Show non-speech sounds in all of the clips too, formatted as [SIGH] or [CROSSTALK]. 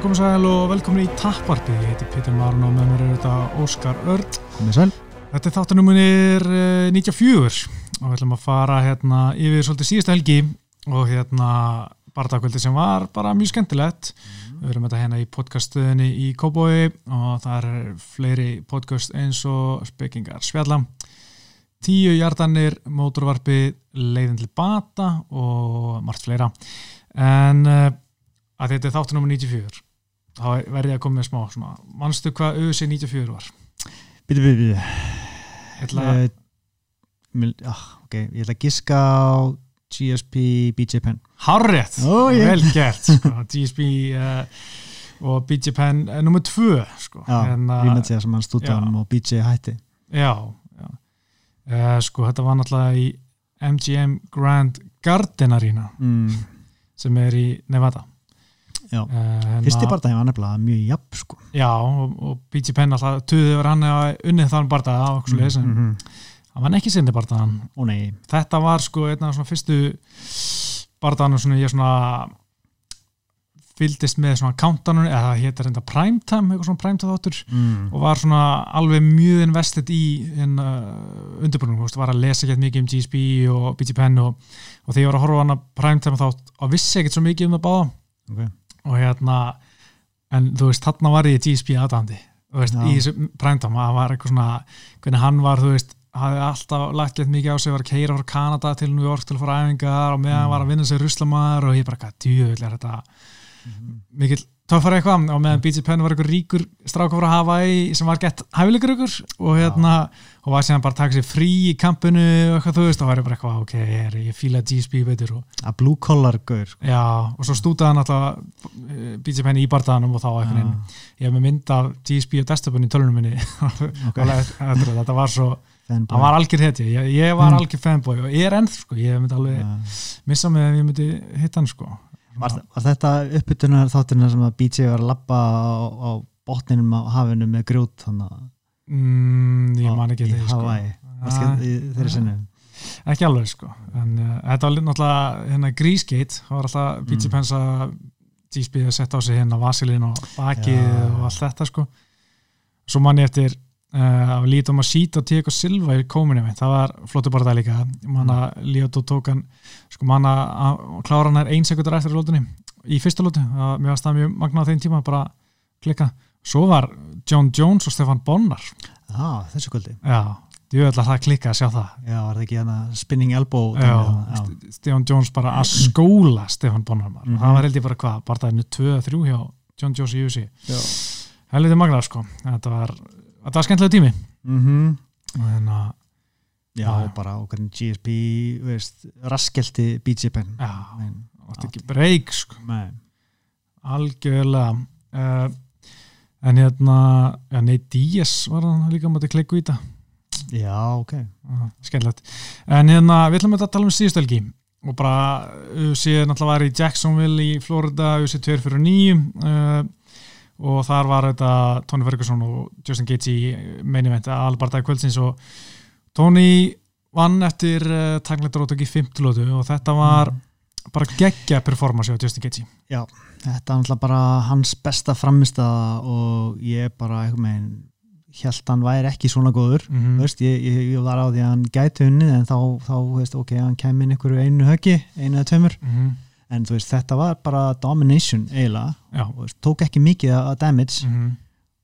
Já, komið sæl og velkomin í Tapparti. Ég heiti Pítur Marun og með mér er þetta Óskar Örd. Komið sæl. Þetta er þáttunumunir 94 og við ætlum að fara hérna yfir svolítið síðustu helgi og hérna bardagkvöldi sem var bara mjög skemmtilegt. Mm. Við erum þetta hérna í podcastuðinni í Kóboi og það er fleiri podcast eins og spekingar Svjallam, Tíu hjartanir, móturvarpi, leiðin til bata og margt fleira. En uh, að þetta er þáttunum 94 þá verði ég að koma með smá svona. manstu hvað ÖC 94 var? Býtu, býtu, býtu. Ætla... Uh, ah, ok, ég ætla að giska á GSP BJ Penn. Harrið, oh, yeah. vel gert sko. GSP uh, og BJ Penn er nummið tvö sko. Já, Rínatsega sem hann stúddan og BJ hætti. Já, já. Uh, sko þetta var náttúrulega í MGM Grand Garden Arena Mm. sem er í Nevada. Já, Uh, fyrsti barndagi var nefnilega mjög jafn sko. Já, og, og BJ Penn alltaf tuðið var hann að unnið þann bardaða og okkur mm mm -hmm. hann var ekki Ó nei, þetta var sko einn af svona fyrstu bardaðanum svona ég svona fylgdist með svona countdownun eða það hétt reynda primetime, eitthvað svona primetime þáttur mm. og var svona alveg mjög invested í hérna, undirbúinum, var að lesa ekki mikið um GSP og BT Penn og, og þegar ég var að horfa á hana primetime þátt og vissi ekkert svo mikið um það báða okay. Og hérna en þú veist, þarna var ég GSP aðdandi þú veist, Já. í þessu primetime það var eitthvað svona, hvernig hann var þú veist, hafði alltaf lagt gett mikið á sig var að keira frá Kanada til New York til að fara æfingar og meðan Mm. var að vinna sér ruslamæður og ég bara, hvað djúvill er þetta mikill töffar eitthvað og meðan BJ Penn var eitthvað ríkur stráka frá Hawaii sem var gett hæfilegur ykkur og hérna, og var síðan bara að taka sér frí í kampinu og eitthvað þú veist og var ég bara eitthvað, ok, ég, ég fíla GSP betur og Að blue collar gaur sko. Já, og svo stútaði hann alltaf eh, BJ Penn í bardaðanum og þá einhvern veginn ég hef með mynd af GSP [LAUGHS] og desktopin í tölunum minni Ok. okay. þetta var svo, Fanboy. hann var algjör hetja ég, ég var Mm. algjör fanboy og ég er ennþ sko, ég myndi alveg Já. missa mig ef ég myndi hitta hann sko Var, var þetta uppbytunar þátturinn sem að BJ var að lappa á, á botninum á hafinu með grjót þannig að mm, ég man ekki í því sko. Hawaii Ah, í þeirri sinni ekki alveg sko en uh, þetta var náttúrulega hérna Greasegate, það var alltaf BJ Mm. Penn að GSP að setja á sig hérna vasilin og bakið Já. og allt þetta sko svo man ég eftir uh, að lítum að síta og Tiago Silva í kominu minn, það var flottu bara það líka. Man að Líotó tók hann sko man að að klára hann er ein sekundar eftir lótunni, í fyrsta lótu að mér var stað mjög magna á þeim tíma bara klikka, svo var John Jones og Stefan Bonnar, Já, þessu kvöldi. Já að það klikka að sjá það. Já, var það ekki hana spinning elbow Já? St- Stefan Jones bara að skóla Stefan Bonnar mm Mhm. það var held ég bara hvað, bara það er 2-3 hjá John Jones í USA Já. helviti magnar sko, þetta var þetta var skemmtilega tími. Mhm. en að, Já, Já, bara okkur GSP veist, raskelti BJ Penn já, Men, átti ekki breyk sko, nei. algjörlega. Uh, en hérna ja, Nate Diaz var hann líka mátti klikku í þetta Já, ok. Skemmtilegt, en hérna við ætlum að tala um síðustelgi og bara UFC náttúrulega var í Jacksonville í Florida, UFC 2 fyrir 9 uh, og þar var þetta Tony Ferguson og Justin Gaethje í main event albardaði kvöldsins. Og Tony vann eftir uh, takleitur í 50 lótu og þetta var bara geggja performance á Justin Gaethje. Já, þetta er náttúrulega bara hans besta framistaða og ég bara einhvern veginn held hann væri ekki svona góður. Mm Þú veist, ég, ég, ég var á því að hann gæti unnið en þá, þá veist, ok, hann kemur inn einhverju einu höggi, einu eða tveimur. -hmm. En þú veist, þetta var bara domination eiginlega, og veist, tók ekki mikið að damage Mm -hmm.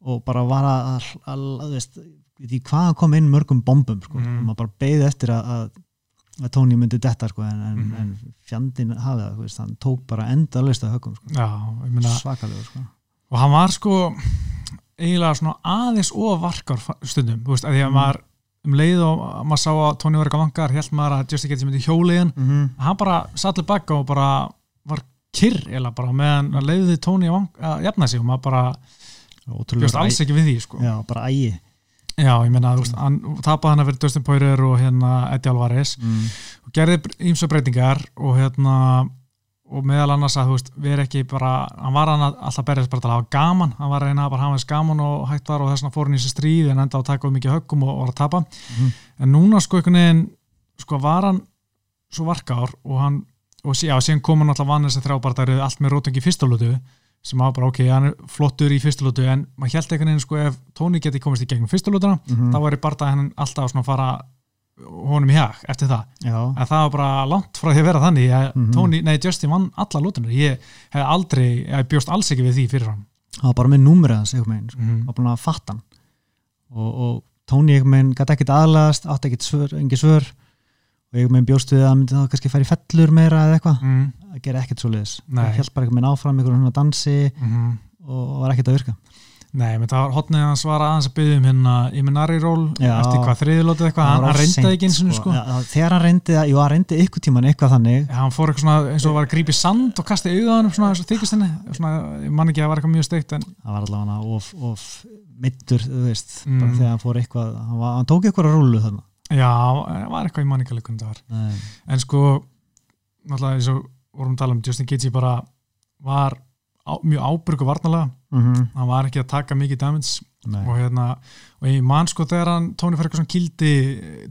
og bara var að, að, að, veist, ég hvað kom inn mörgum bombum sko. Mhm. og maður bara beigði eftir að, að, að Tony myndi detta sko, en, en, Mhm. en fjandinn hafði það, þú veist, hann tók bara endalist að höggum, sko. Svakalegur sko. og hann var sko eiginlega svona aðeins og varkar stundum, þú veist, að því að Mm. maður um leið og maður sá að Tony var eitthvað vangar held maður að Justin Gaethje myndi hjóliðin mm -hmm. hann bara sallir bakka og bara var kyrr eða bara meðan að leiði Tony að, að jafna sig og maður bara bjóst alls ekki við því sko. já, bara ægi Já, ég þú veist, hann tapaði hann að vera Dustin Poirier og hérna Eddie Alvarez mm. og gerði ímsa breytingar og hérna og meðal annars að þú veist, við erum ekki bara hann var hann að alltaf berjast bara til að hafa gaman hann var að reyna að bara hafa þess gaman og hægt var og þess vegna fór hann í þessi stríð en enda á að taka of mikið höggum og, og var að tapa Mhm. en núna sko einhvern veginn sko var hann svo varkár og hann og já, síðan kom hann alltaf vann þessi þrjábartari allt með rótingi fyrstaflutu sem var bara ok, hann er flottur í fyrstulótu en maður held einhvern veginn sko ef Tóni geti komist í gegnum fyrstulótuna Mhm. þá að honum í hag eftir það. Já, en það var bara langt frá því að vera þannig. Að Mhm. Tóni, nei Justin vann alla lótunar ég hef aldrei, ég bjóst alls ekki við því fyrir hann. Það var bara með númerið hans einhvern veginn, sko. mm var búin að fatta hann. Og, og Tony einhvern veginn gæti ekkert aðlagast, átti ekkert svör, engi svör. Og einhvern veginn bjóst við að hann myndi þá kannski færi fellur meira eða eitthvað. Mm það gerir ekkert svo liðis, Nei. það held bara einhvern veginn áfram einhvern veginn dansi -hmm. og var ekkert að virka Nei, menn það var hotnið hans var aðeins að byggja um hérna Iminari ról Já. eftir hvað þriðilótið eitthvað, hann, hann reyndaði ekki eins og sko. Já, já, þegar hann reyndi það, jú hann reyndi ykkur tíman eitthvað þannig Já, hann fór eitthvað svona eins og var að grípa í sand og kasta í auðanum svona eins og þykist henni svona, ég man ekki að það var eitthvað mjög steikt en það var allavega of, of middur, þú veist, Mm. bara þegar hann fór eitthvað hann, var, hann tók eitthvað að rúlu þannig já, var í að á, mjög ábyrgu varnalega, mm hann var ekki að taka mikið damage. Nei. og hérna og ég man sko þegar hann, Tony Ferguson kildi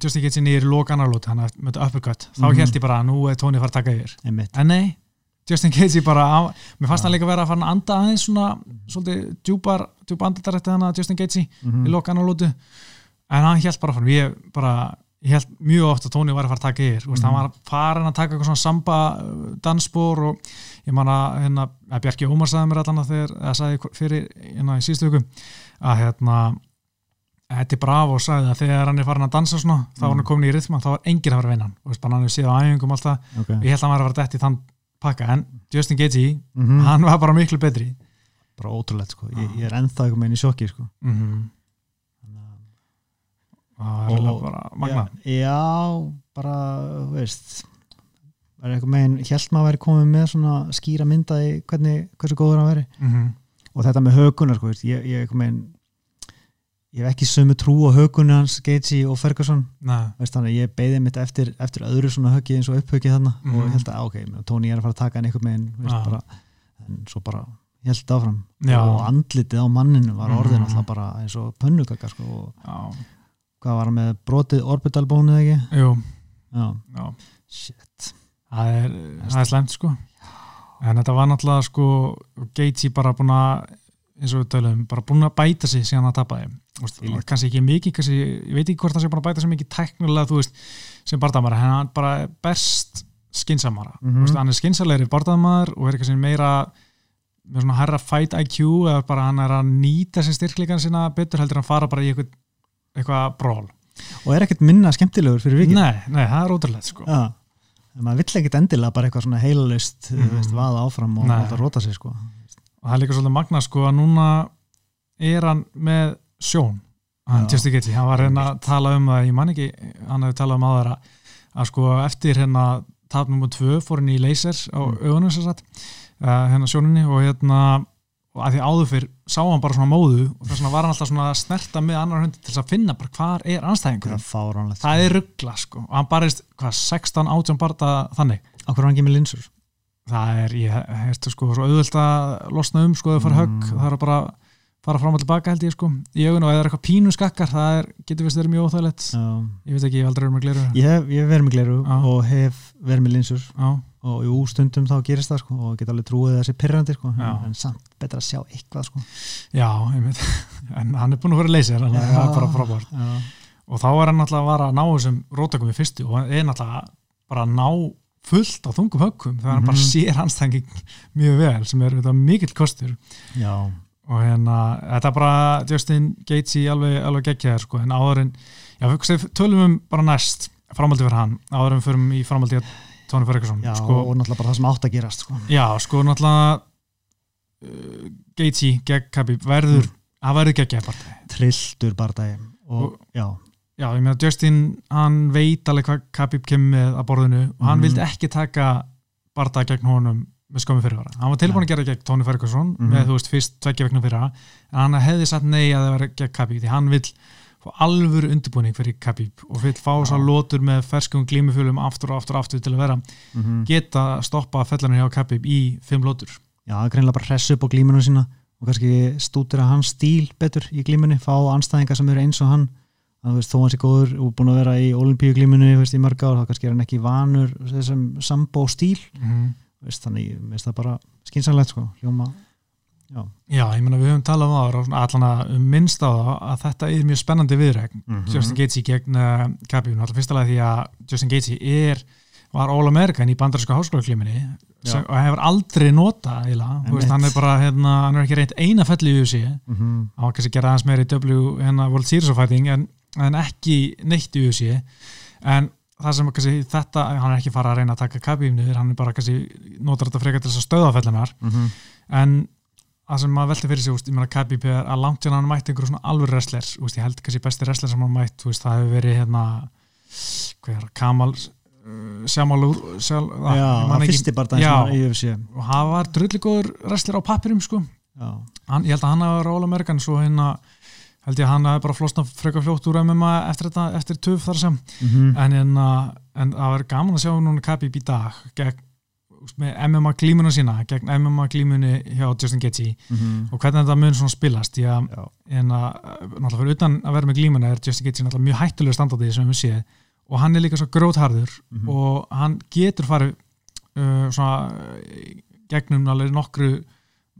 Justin Gaethje niður í lók annarlót hann með þetta uppercut, þá Mhm. held ég bara að nú er Tony að fara að taka yfir. Einmitt. En nei, Justin Gaethje bara á, mér fannst hann líka vera að fara að anda aðeins svona, svolítið djúpar djúpa andatarætti hann að Justin Gaethje Mhm. í lokan á lótu, en hann held bara fram, ég bara, ég held mjög oft að Tony var að fara að taka yfir, mm. Mhm. hann var farin að taka eitthvað svona samba uh, dansspor og ég man að, hérna, að Bjarki Ómar sagði mér allan að þegar, eða sagði fyrir hérna í síðustu viku, að hérna Þetta er bravo og sagði að þegar hann er farin að dansa svona, þá var hann Mm. komin í rytma, þá var enginn að fara að vinna hann, og veist, bara hann hefur séð á æfingum alltaf, okay. ég held að hann var að fara dætt í þann pakka en Justin Gaethje, mm hann var bara miklu betri bara ótrúlegt sko, ég, Já. ég er ennþá einhvern veginn í sjokki sko mm -hmm. Það er eiginlega bara magna já, já, bara, þú veist var einhvern veginn, held maður að væri komið með svona skýra mynda í hvernig, hversu góður hann veri mm -hmm. og þetta með hökunar, sko, veist, ég, ég einhvern veginn ég hef ekki sömu trú á hökunar hans, Gaethje og Ferguson veist þannig ég beði mitt eftir, eftir öðru svona höggi eins og upphöggi þarna Mhm. og ég held að, ok, Tóni er að fara að taka hann einhvern veginn, veist, Já. bara, en svo bara ég held áfram Já. og andlitið á manninu var orðin Mhm. alltaf bara eins og pönnugakar sko, og já, hvað var hann með? Brotið orbitalbónið ekki? Jú. Já, já. shit. Það er, það er slemt sko. En þetta var náttúrulega sko Gaethje bara búin að eins og við tölum, bara búin að bæta sig síðan að tapa þeim kannski ekki mikið, kannski, ég veit ekki hvort það sé búin að bæta sig mikið teknilega, þú veist, sem bardamara. En hann bara er best skinsamara, mm -hmm. hann er skinsalegri bardamar og er sem meira með svona herra fight IQ eða bara hann er að nýta sér styrkleikan sína betur heldur að fara bara í eitthvað eitthvað bról. og er ekkert minna skemmtilegur fyrir vikið Nei, nei, það er ótrúlegt sko. en maður vill ekkert endilega bara eitthvað svona heilalust mm veist, vaða áfram og láta róta sig sko og það er líka svolítið magna sko að núna er hann með sjón hann Já. Justin Gaethje, hann var hérna að tala um það ég man ekki, hann hefði talað um aðra að, sko eftir hérna tap nummer tvö fór hann í laser á Mm. augunum sér satt, uh, hérna sjóninni og hérna og að því áður fyrr sá hann bara svona móðu og þess vegna var hann alltaf svona að snerta með annar hundi til þess að finna bara hvar er það anstæðingur það er ruggla sko. Og hann barist hvað 16 átján barða þannig. Okkur er hann með linsur? Það er, ég heyrstu sko svo auðvöld að losna um sko að fara högg. Mm. það er bara fara fram og tilbaka held ég sko. Í augun og eða eitthvað pínu skakkar það er, getur vist verið mjög óþægilegt. Ég veit ekki, ég hef aldrei verið með gleru ég hef, ég hef verið með gleru Já. og hef verið með linsur. Já, og jú, stundum þá gerist það sko, og get alveg trúið þessi pyrrandi sko, en, samt betra að sjá eitthvað sko. já, veit [LAUGHS] en hann er búin að vera leysir, það er bara frábært. Og þá er hann náttúrulega að vara að ná þessum rótakum í fyrstu og hann er náttúrulega bara að ná fullt á þungum höggum þegar hann bara Mhm. sér anstæðing mjög vel sem er mikill kostur. Já, og hérna, þetta er bara Justin Gaethje alveg, alveg geggjaðar sko, en áður en, já, tölum um bara næst, framaldi fyrir hann. Áður en við förum í framaldi að Tony Ferguson já sko, og náttúrulega bara það sem átt að gerast sko. já, sko, náttúrulega uh, Gaethje gegn Khabib verður, það verður geggjaðar bara trilltur bardagi. Og, Og- já, já, ég meina Justin, hann veit alveg hvað Khabib kemur með að borðinu og hann Mhm. vildi ekki taka barða gegn honum með skömmu fyrirvara. Hann var tilbúin að gera gegn Tony Ferguson Mhm. með þú veist fyrst tveggja vegna fyrra. En hann hefði sagt nei að það vera gegn Khabib því hann vill fá alvöru undirbúning fyrir Khabib. Og vill fá Já. svo lótur með ferskum glímufjölum aftur og aftur og aftur til að vera. Mm geta stoppa fellanir hjá Khabib í fimm lótur já, greinlega bara hress upp á glímunum sína og kannski stútir að hans stíl betur í glímunni, fá anstæðingar sem eru eins og hann. Að veist, þó hann sé góður og búin að vera í olimpíu glímunni veist, í mörg ár, þá kannski er hann ekki vanur þessum sambó stíl. Mm -hmm. veist, þannig, það bara skynsanlegt sko, hljóma Já. Já, ég meina við höfum talað um og allan að minnst á það að þetta er mjög spennandi viðregn Mhm. Justin Gaethje gegn uh, Khabib náttúrulega fyrsta lagi því að Justin Gaethje er var All-American í bandarísku háskólaklíminni Já. og hefur aldrei nota veist, hann er bara hérna, hann er ekki reynt eina felli í UFC hann Mhm. var kannski að gera aðeins meira í W hérna World Series of Fighting en, en ekki neitt í UFC en það sem kannski þetta, hann er ekki fara að reyna að taka Khabib niður, hann er bara kannski notar þetta frekar til þess að stöða fellunar Mhm. en það sem maður velti fyrir sig úst, ég meina er að langt hérna hann mætti einhverjum svona alveg wrestler úst, ég held kannski besti wrestler sem hann mætt úst, það hefur verið hérna hver, Kamal uh, Sjamalúr sjál, ah, og hann var drulligóður wrestler á pappirum sko. Hann, ég held að hann hafa verið All-American svo hérna held ég að hann hafi bara flosna frekar fljótt úr MMA eftir, þetta, eftir töf þar sem. Mhm. en, hérna, en það var gaman að sjá núna Khabib í dag gegn, með MMA glímuna sína gegn MMA glímunni hjá Justin Gaethje Mhm. og hvernig þetta mun svona spilast Já. en að, náttúrulega fyrir utan að vera með glímuna er Justin Gaethje náttúrulega mjög hættulega standandi sem við séð og hann er líka svo grótharður Mhm. og hann getur farið uh, svona gegnum alveg nokkru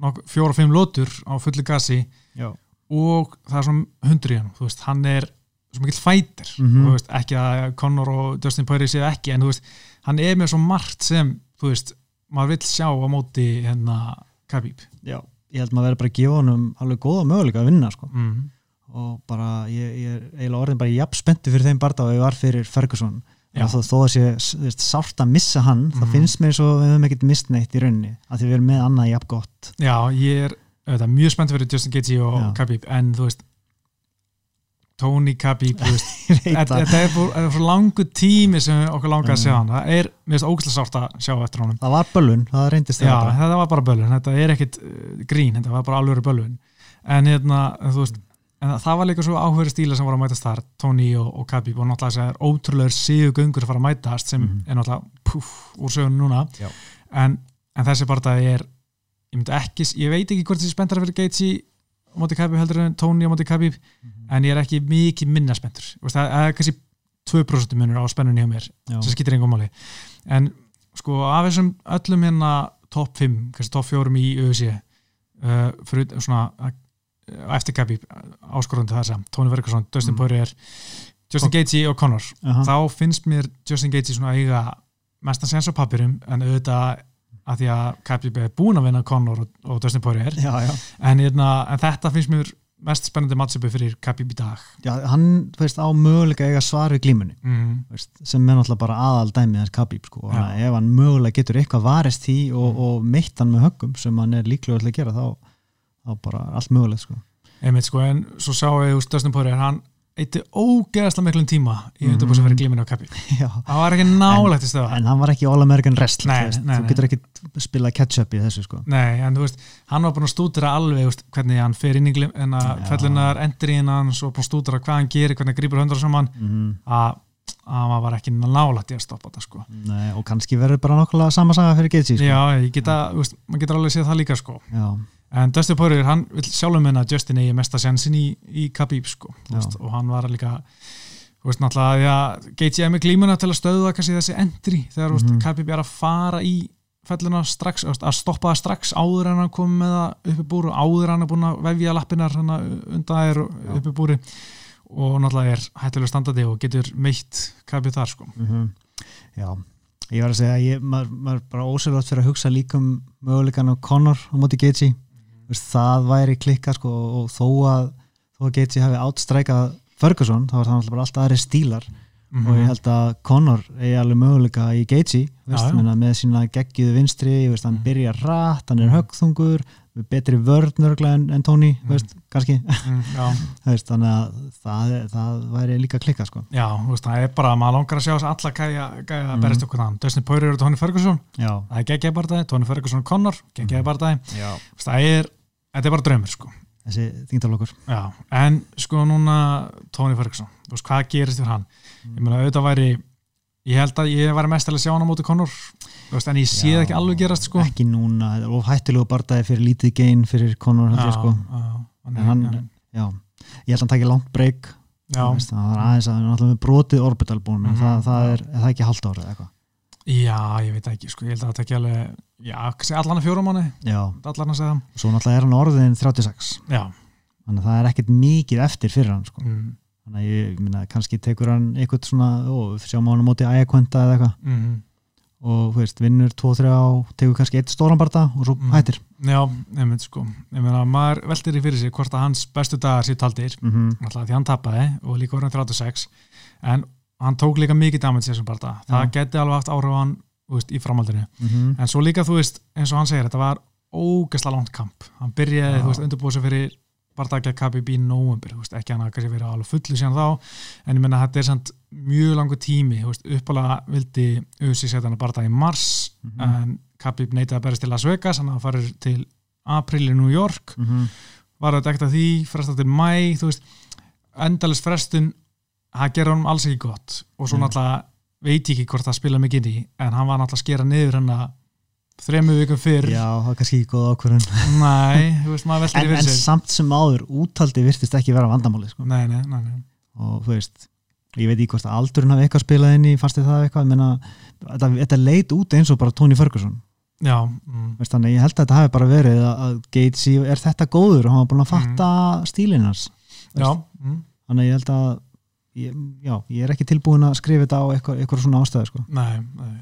nokk, fjóra og fimm lótur á fullu gasi Já. og það er svona hundur í hann þú veist, hann er svo mikill fætir Mhm. þú veist, ekki að Conor og Justin Poirier séu ekki, en veist, hann er með svo margt sem, þú veist, maður vill sjá á móti hérna Khabib Já, ég held maður verið bara að gefa honum alveg góða möguleika að vinna sko. mm. og bara, ég, ég er eiginlega orðin bara jafn spenntu fyrir þeim barða og ég var fyrir Ferguson Já. þó, þó að sé þú veist, sárt að missa hann það Mhm. finnst mér svo við höfum ekkert mist neitt í rauninni að því við erum með annað jafn gott Já, ég er auðvitað, mjög spennt fyrir Justin Gaethje og. Khabib, en þú veist [LAUGHS] Veit þetta, þetta er fyrir, langu tími sem okkur langar að Mm. sjá hann. Það er, finnst ógæslega sárt að sjá eftir honum. Það var bölun, það reyndist Já, bara þetta var bara bölun, þetta er ekkit uh, grín, þetta var bara alveg bölun en hérna, veist en það, var líka svo áhverju stíla sem voru að mætast þar Tony og, og Khabib og náttúrulega þess að er ótrúlegur síðu göngur að fara að mætast sem Mhm. er náttúrulega púf, úr sögun núna. En, en þessi bara það er ég ekki, ég veit ekki hvort þessi spenntar fyrir Gaethje á móti Khabib heldur en Tony á móti Khabib Mhm. en ég er ekki mikið minna spenntur það það er kannski 2% munur á spennunni hjá mér sem skiptir engum máli en sko af þessum öllum hérna top 5, kannski top 4 í UFC uh, fyrir svona uh, eftir Khabib áskorundu þessa, Tony Ferguson, Dustin Mm. Poirier Justin Gaethje og Conor Aha. þá finnst mér Justin Gaethje svona eiga mestan sens á pappirum en auðvitað að því að Khabib er búin að vinna Conor og, og Dustin Poirier já, já. en, hérna, en þetta finnst mér mest spennandi matchupi fyrir Khabib í dag já, hann veist, á möguleika eiga svar við glímunni mm. veist, sem er náttúrulega bara aðal dæmið hans Khabib sko. Ef hann mögulega getur eitthvað varist í og, Mm. og meitt hann með höggum sem hann er líklega að gera þá, þá bara allt mögulegt sko. einmitt sko, en svo ég úr Dustin Poirier, hann eitti ógeðslega miklum tíma í Mhm. undirbúið sem fyrir glíminu á [LAUGHS] já. Það var ekki nálægt í stöða en hann var ekki All-American Wrestler þú getur ekki spila catch-up í þessu sko. Nei, en þú veist, hann var búin að stúdra alveg veist, hvernig hann fer inn í glim, en að Já. fellunar endur í hann og búin að stúdra hvað hann gerir, hvernig hann grípur höndra saman. Mm að að hann var ekki nálægt í að stoppa þetta sko. Nei, og kannski verður bara nokkulega sama saga fyrir Gaethje sko. Já, ég geta, veist, maður getur alveg séð það líka sko. Já. en Dustin Poirier, hann vil sjálfum minna að Justin eigi mesta sjansin í, í Khabib sko, veist, og hann var líka veist, náttúrulega, já, Gaethje er með glímuna til að stöða kannski þessi endri þegar mm Mhm. Khabib er að fara í felluna strax, að stoppa það strax áður en hann kom með það uppi búru áður en hann er búin að vefja lappinar hana, undan þær uppi búri og náttúrulega er hættulega standandi og getur meitt Khabib þar sko. Mm Já, ég var að segja ég, maður, maður er bara ósöflátt fyrir að hugsa líka um möguleikan á Conor á móti Gaethje Mhm. Veist, það væri klikka sko, og þó að, þó að Gaethje hafi átstrækað Ferguson, þá var það náttúrulega alltaf aðri stílar Mhm. og ég held að Conor eigi alveg möguleika í já. minna, með sína geggiðu vinstri veist, hann Mhm. byrjar rætt, hann er högþungur betri vörð nörglega en, en Tony Mhm. veist, kannski. Mm, [LAUGHS] veist, þannig að það, það væri líka klikka sko. já, veist, það er bara maður langar að sjá þess alla gæja, að berist okkur þann. Dustin Poirier og Tony Ferguson. Já, það er geggjaði bardagi, Tony Ferguson og Conor geggjaði bardagi, já. það er þetta er bara draumur sko. Þessi þingdalokkur Já, en sko núna Tony Ferguson, hvað gerist fyrir hann? Ég meina auðvitað væri ég held að ég væri mest að sjá hann á móti veist, en ég sé það ekki alveg gerast sko. ekki núna, þetta er of hættulegu bardaði fyrir lítið gein fyrir held ég, sko. já, en hann, já, ég held að hann taki langt breyk já, það var aðeins að hann er náttúrulega með brotið orbital búin Mhm, það, það já. er, er það ekki halvt ára eða eitthvað? Já, ég veit ekki, sko, ég held að það tekja alveg, já, allan að fjórum já, allan að segja það. svo náttúrulega er hann orðin 36 Já, þannig að það er ekkert mikið eftir fyrir hann sko. mm, þannig að ég minna, kannski tekur hann eitthvað svona, ó, sjáum hann á móti æjakvönda eða eitthvað. Mm, og veist, vinnur 2-3 á, tekur kannski eitt stóran barða og svo Mm. hættir já, einmitt, sko, ég meina, maður veltir í fyrir sig hvort að hans bestu dagar sér taldir, mm -hmm. alltaf því hann tapaði og líka orðin 36, en hann tók líka mikið damage þessum bara, það Já. geti alveg haft áhrif á hann, þú veist, í framhaldinu. Mhm. En svo líka, þú veist, eins og hann segir, þetta var ógæsla langt kamp. Hann byrjaði, Já. þú veist, undirbúið sig fyrir KBB í nóvembir, þú veist, ekki hann að kannski verið alveg fullu síðan þá, en ég menna þetta er samt mjög langu tími, uppalega vildi USA setja hann að barndagja í mars, Mhm. en KBB neitaði að berist til Las Vegas, hann að fara til april í New York, Mhm. var þetta ekkert að því, fresta til mæ, þú veist, endalist frestun, það gerði hann alls ekki gott og svo Nei. náttúrulega veit ég ekki hvort það spila mikið í, en hann var náttúrulega að skera niður hann að þremu vikum fyrr. Já, það er kannski ekki góð ákvörðun. Nei, [LAUGHS] þú veist, maður veltir en, í en fyrir sér. samt sem áður, úttaldi virtist ekki vera vandamáli sko. Nei, nei, nei, nei. og þú veist ég veit ekki hvort að aldurinn hafi eitthvað spilað inn í fannst þið það eitthvað, ég meina þetta, þetta leit út eins og bara Tony Ferguson. Já, mm, veist, þannig ég held að þetta hafi bara verið að, Gatesi er þetta góður og hann var búin að fatta mm. stílinars já mm, þannig ég held að ég, já, ég er ekki tilbúin að skrifa þetta á eitthvað, eitthvað svona ástæðu sko. Nei, nei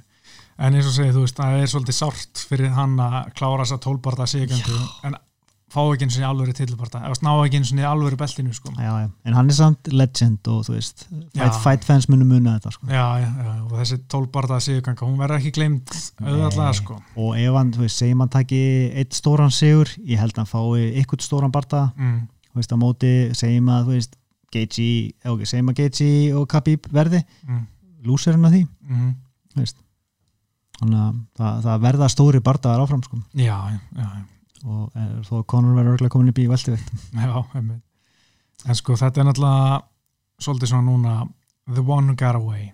En eins og segið, þú veist, það er svolítið sárt fyrir hann að klára þess að tólbarta sigöndu en fá ekki eins og alvöru tillbarta eða ná ekki eins og alvöru beltinu sko. já, já. en hann er samt legend og þú veist, fight, fight fans munum muna þetta sko. já, já, já, og þessi tólbarta sigönga, hún verður ekki glemt auðvitað sko. og ef hann, þú veist, segjum hann taki eitt stóran sigur, ég held að hann fái eitthvað stóran barða, mm, þú veist, á móti segjum að, þú veist, Gaethje ok, segjum að Gaethje og Khabib verði. Mm, lúserinn af því, mm, þú veist þannig að það, það verða stóri bardaðar áfram sko. Já, já, já, og er, þó að Conor verður örglega komin í veltiveitt já einmitt. En sko, þetta er náttúrulega svolítið svona núna the one who got away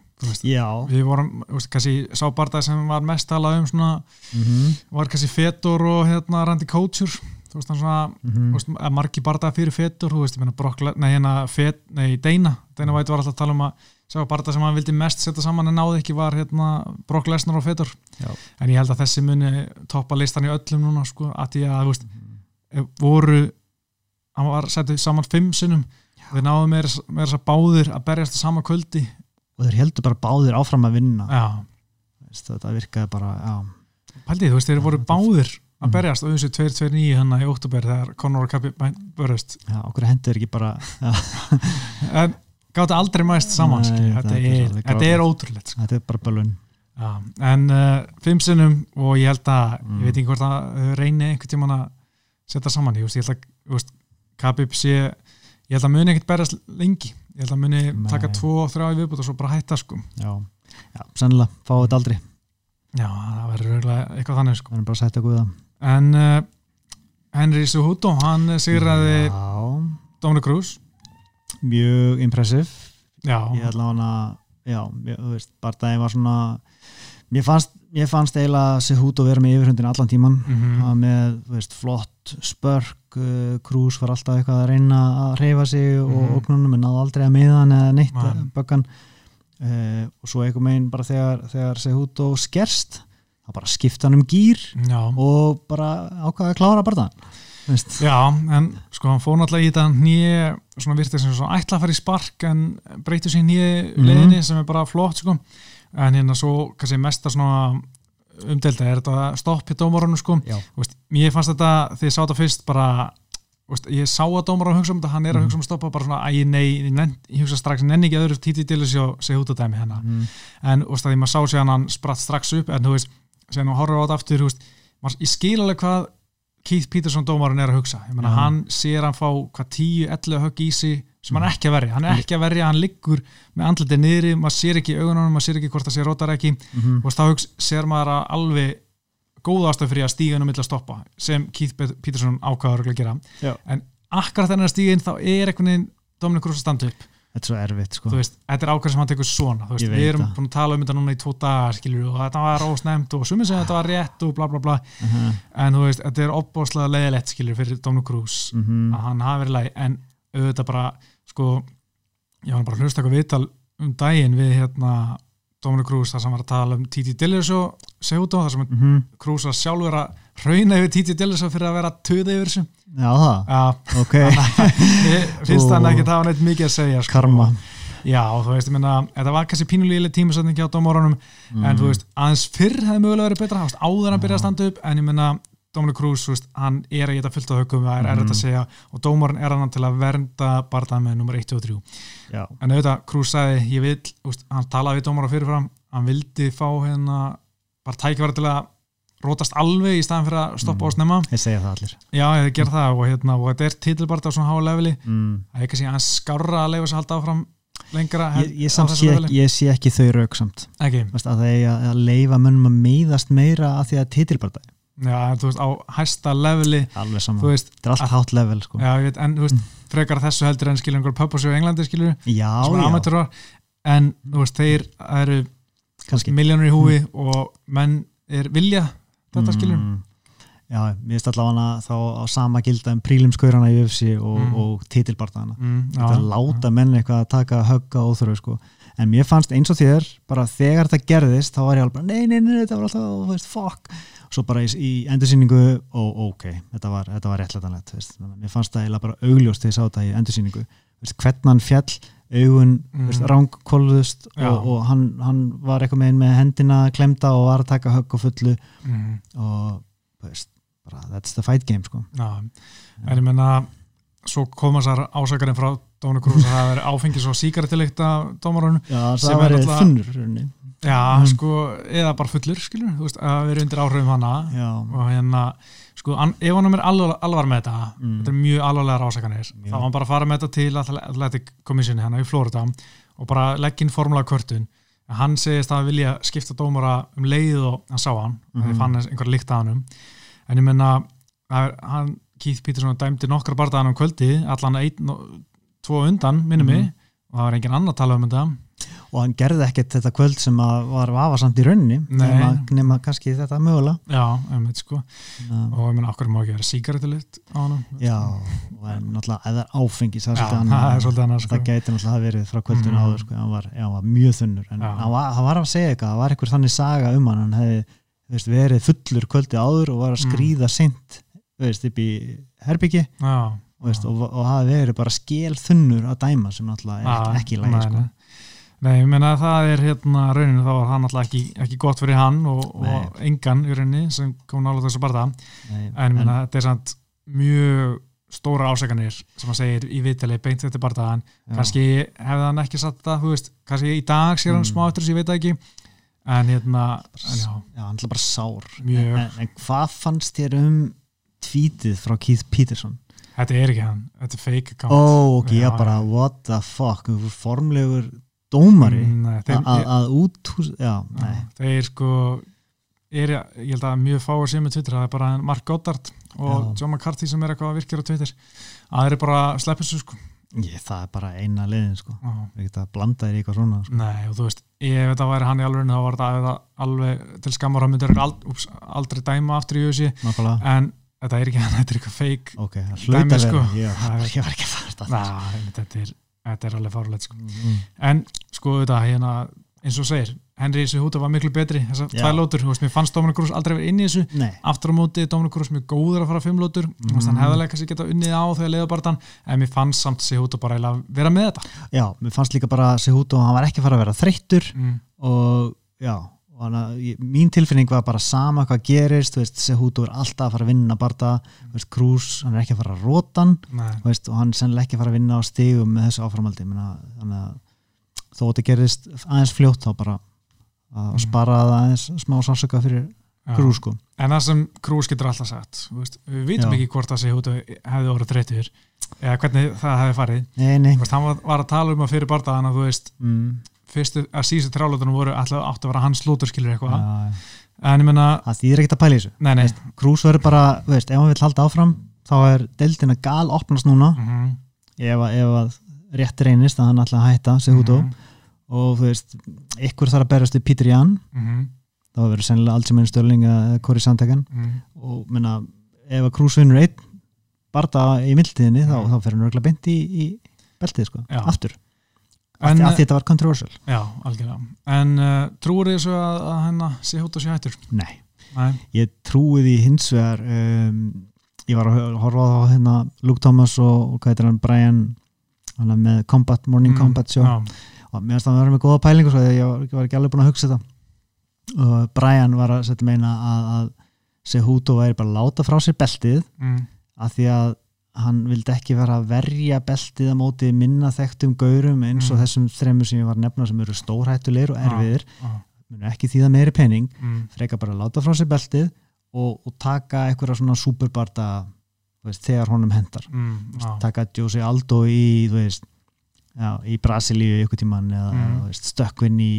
við vorum, veist, kannski sá barndað sem var mest talað um svona mhm, var kannski Fedor og hérna Randy Couture. Þú veist, hann svona, mhm. þú veist, margi barndað fyrir Fedor, þú veist, ég meina Brock, nei, hérna Fed, nei, Dana, Dana White var alltaf að tala um að sá barndað sem hann vildi mest setja saman en náði ekki var hérna Brock Lesnar og Fedor. Já. en ég held að þessi muni toppa listan í öllum núna, sko, að því að, veist, Mhm. voru hann var settið saman fimm sinnum. Við náðum með þess að báðir að berjast sama kvöldi og þeir heldur bara báðir áfram að vinna. Já, þetta virkaði bara, já. Pældið, þú veist, þeir voru báðir að Mhm. berjast og þessu 2-2-9 hann í óttúber þegar Conor og Kapi börjast Já, okkur hendur ekki bara [LAUGHS] en gáttu aldrei mæst saman Nei, þetta, er þetta er ótrúlegt sko. þetta er bara bölun Já, en uh, fimm sinnum og ég held að, Mm. ég veit ekki hvort að uh, reyni einhvern tímann að setja saman. Ég, ég held að, Khabib sé ég held að muni ekkert berjast lengi. Ég held að muni Nei. taka tvo og þrjá í viðbútt og svo bara hætta sko. Já, já sennilega, fáið þetta aldrei. Já, það verður eiginlega eitthvað þannig sko. Er bara að setja guða en uh, Henry Cejudo, hann sigraði Dominic Cruz mjög impressiv Ég að hana, já, ég, þú veist, barndaginn var svona Mér fannst, mér fannst eiginlega Sehudo vera með yfirhundin allan tíman Mhm. hann var með, þú veist, flott spörk, uh, Krús var alltaf eitthvað að reyna að reyfa sig og Mhm. ógnunum en náði aldrei að miða hann eða neitt Nei. böggan uh, og svo einhver meginn bara þegar, þegar Sehudo skerst þá bara skipta hann um gýr já, og bara ákvaða að klára bara það já, en sko hann fór náttúrulega í þetta nýja, svona virtið sem svona ætla að fara í spark en breytu sér nýja Mhm. leiðinni sem er bara flott sko. En hérna svo kannski mesta svona umdelda er þetta stopp í dómarunum sko. Veist, mér fannst þetta, þegar ég sá þetta fyrst bara, þú veist, ég sá að dómar á hugsa um þetta, hann er að Mhm. hugsa um að stoppa bara svona, æ, nei, ég, nenn, ég hugsa strax nenni ekki öðru títið til þess að segja út á dæmi hennar, mm, en að því maður sá sér hann spratt strax upp, en þú veist, sér nú horfður á þetta aftur, þú veist, maður, ég skil alveg hvað Keith Peterson dómarinn er að hugsa. Ég meina, Já. hann sér hann fá hvað 10-11 högg í sig sem hann er ekki að verja. Hann er ekki að verja, hann liggur með andlitið niðri maður sér ekki augunum, maður sér ekki hvort það sé rótar ekki. Mm, og þá hugsa, sér maður að alveg góða ástæð fyrir að á milli að stoppa sem Keith Peterson ákvaður að gera. Já. en akkurat þennan stígin þá er einhvern veginn Dominic Cruz að standa upp Þetta er svo erfitt sko. Veist, þetta er ákvæð sem hann tekur svona veist, við erum búin að tala um þetta núna í tvo dagar skilur, og þetta var ósnæmt og sumið sem þetta var rétt og bla bla bla. Uh en þú veist, þetta er opbóðslega leiðilegt skilur fyrir Dominic Cruz -huh. að hann hafi verið læg en auðvitað bara, sko ég var bara að hlusta eitthvað viðtal um daginn við hérna Dominic Cruz þar sem var að tala um Titi Dillashaw Sehudo, þar sem mm -hmm. Cruz var sjálfur að rauna yfir Titi Dillashaw fyrir að vera töða yfir þessu. Já, það, Já, ok. [LAUGHS] Finnst hann ekki að hafa neitt mikið að segja sko. Karma. Já, þú veist, ég minna, þetta var kannski pínulíðileg tímasetningi á dómarunum en þú veist, aðeins fyrr hefði mögulega verið betra veist, áður hann byrja að standa upp en ég minna, Dominic Cruz, þú veist, hann er að geta fullt á högum, það er erfitt að segja og dómarun er hann til að vernda barða með nummer 1 og 3 Já, en auðvitað, Cruz sagði, ég vil þú veist, hann talaði við dómara fyrirfram hann vildi fá hérna bara tækifæra til að rótast alveg í staðan fyrir að stoppa Mhm. og snemma. Ég segja það allir. Já, ég gerði það og, hérna, og þetta er titilbarta á svona háa leveli. Mm. það er kannski aðeins skárra að leifa sér að halda áfram lengra ég, ég, á sé, ekki- ég sé ekki þau rauk samt. Ekki, Vast, að það er að leifa mönnum að meiðast meira að því að titilbarta já, þú veist, á hæsta leveli alveg sama, þú veist, þetta er allt hátt level sko. já, veit, en þú veist, frekar þessu heldur en skilur einhver pöppa sig á Englandi skilur já, já, en þú veist, þeir eru miljónur í húi og menn er vilja þetta skilur Mm. Já, mér finnst allavega þá á sama gilda um prílimskaurana í UFC og, Mm. og titilbartana mm, þetta að láta menn eitthvað að taka högga óþröðu sko. en mér fannst eins og þér bara þegar þetta gerðist þá var ég alveg bara nei, nei, nei, þetta var alltaf, þú veist, fuck svo bara í, í endursýningu og ok, þetta var, var réttlætanlegt veist. Mér fannst það eiginlega bara augljóst þegar ég sá þetta í endursýningu veist, hvernig hann fjall, augun Mm. rángkóluðust og, og hann, hann var eitthvað með, með hendina klemda og var að taka högg og fullu mm, og veist, bara, that's the fight game sko. já, en ég menna svo koma þessar ásakarinn frá Dónu Krús að það er áfengis og síkaretileikt af dómarunum, Já, það var náttúrulega- þunnur já, Mm. sko eða bara fullur, skilur, þú veist, að vera undir áhrifum hana Já, og hérna sko, an, ef hann er alvar, alvar með þetta Mm. þetta er mjög alvarlegar ásakanir Já. þá var hann bara að fara með þetta til Athletic Commission hérna í Florida og bara leggja inn formulega kvörtun hann segist að vilja skipta dómara um leið og hann sá hann mm Mhm. -hmm. fann einhver líkt að hannum en ég menna, hann Keith Peterson dæmdi nokkra bardaðan um kvöldi allan einn og tvo undan minnum mig Mhm. og það var engin annar tala um þetta og hann gerði ekkert þetta kvöld sem að var vafasamt í rauninni Nei. nema, nema kannski þetta mögulega. Já, einmitt sko. Uh, og ég menna, okkur má ekki vera sígarettulitt á hann já, og en náttúrulega er áfengis það er svolítið [LAUGHS] er annað, sko. það gæti náttúrulega hafa verið frá kvöldinu Mm. áður sko, hann, var, já, hann var mjög þunnur. En hann var, hann var að segja eitthvað, það var einhver þannig saga um hann. Hann hefði veist, verið fullur kvöldi áður og var að Mm. skrýða sint veist, upp í herbyggi já, veist, og, og hafi verið bara skél þunnur að dæma sem náttúrulega er ekki, nei, sko. Nei. Ég meina að það er hérna rauninu þá var hann alltaf ekki, ekki gott fyrir hann og, og engan í rauninni sem kom nála þessu barða. Nei, en ég meina þetta er samt mjög stóra ásakanir sem hann segir í vitali beint þetta barðaðan kannski hefði hann ekki satt þú veist, kannski í dag sér hann Mm. smá eftir þess, ég veit það ekki. En hérna, en já, Já, hann er bara sár. En, en hvað fannst þér um tvítið frá Keith Peterson? þetta er ekki hann þetta er fake account. Ó, ok, Já, já, bara what the fuck formlegur dómari? Mm, nei, þeir, að að út já, nei, þeir sko er, ég held að mjög fáir sem er Twitter, það er bara Mark Goddard og Já. John McCarthy sem er eitthvað virkir á Twitter. Að þeir eru bara að sleppa þessu sko. Ég, það er bara eina leiðin sko, við getum að blanda þér í eitthvað svona sko. Nei, og þú veist, ef þetta væri hann í alveg þá var þetta alveg, til skammar hann myndir ald, aldrei dæma aftur í nákvæmlega, en þetta er ekki hann, [LAUGHS] þetta er eitthvað fake ok, það Dæmi, að sko. ég, ég var ekki að fara þetta. Næ, þetta er, þetta er alveg fárulegt sko. mm. en sko þetta, hérna eins og segir, Henry Sehuta var miklu betri þessar tvær lótur, þú veist, mér fannst Dominic Cruz aldrei verið inn í þessu nei, aftur á móti Dominic Cruz mjög góður að fara fimm lótur mm. hann Mm. hefðalega kannski geta unnið á þegar leiðabartan en mér fannst samt Sehuta bara eiginlega vera með þetta já, mér fannst líka bara Sehuto, hann var ekki að fara að vera þreyttur mm. og já og hana, ég, mín tilfinning var bara sama hvað gerist, þú veist, Sehuto er alltaf að fara að vinna barða, þú veist, Cruz hann er ekki að fara að róta hann Nei, Þú veist, og hann er sennilega ekki að fara að vinna á stigum með þessu áframaldi menna, þannig að þó þetta gerist aðeins fljótt þá bara að Mm. spara það aðeins smá sársöka fyrir já. grú sko en það sem Cruz getur alltaf sagt veist, við vitum Já. ekki hvort að Sehuta hefði orðið þreytur eða hvernig það hefði farið nei, nei, veist, hann var, var að tala um að fyrir bardaðan að þú veist, mm, fyrstu, að síðustu trálótunum voru alltaf átt að vera hans lótur skilur eitthvað en ég menna, það þýðir ekkert að pæla þessu nei, nei Krús verður bara, veist, ef hann vil halda áfram þá er deildina gal opnast núna mm -hmm. ef, að- ef að rétt reynist að hann að hætta sig út Mhm. og þú veist, ykkur þarf að berast við Peter Jan, þá verður sennilega allt sem einn störling eða Kori Sandegan Mhm. og menna, ef að Krús vinnur einn barða í mildtíðinni þá, Mhm. þá fer hann örgulega beint í, í beltið sko, Já. aftur af En, að þetta var controversial. Já, algjörlega. En uh, trúur þið þessu að, að hennar sé hút og sé hættur? nei, Nei, ég trúi því hins vegar um, ég var að horfa á hérna Luke Thomas og, og hvað heitir hann Brian hann með Combat, Morning Mm, Combat show. já, og mér finnst það að vera með góða pælingu sko, ég var, ekki alveg búin að hugsa þetta. Og Brian var að setja meina að, að Sehuto væri bara að láta frá sér beltið mm, af því að hann vildi ekki vera að verja beltið á móti minna þekktum gaurum eins og Mm. þessum þremur sem ég var að nefna sem eru stórhættulegir og Já. erfiðir. já, munu ekki þýða meiri pening mm, freka bara að láta frá sér beltið og, og taka einhverja svona superbarta veist, þegar honum hendar mm, veist, já, taka Josi Aldo í veist, já, í Brasilíu ykkur tíman eða Mm. stökkvinn í,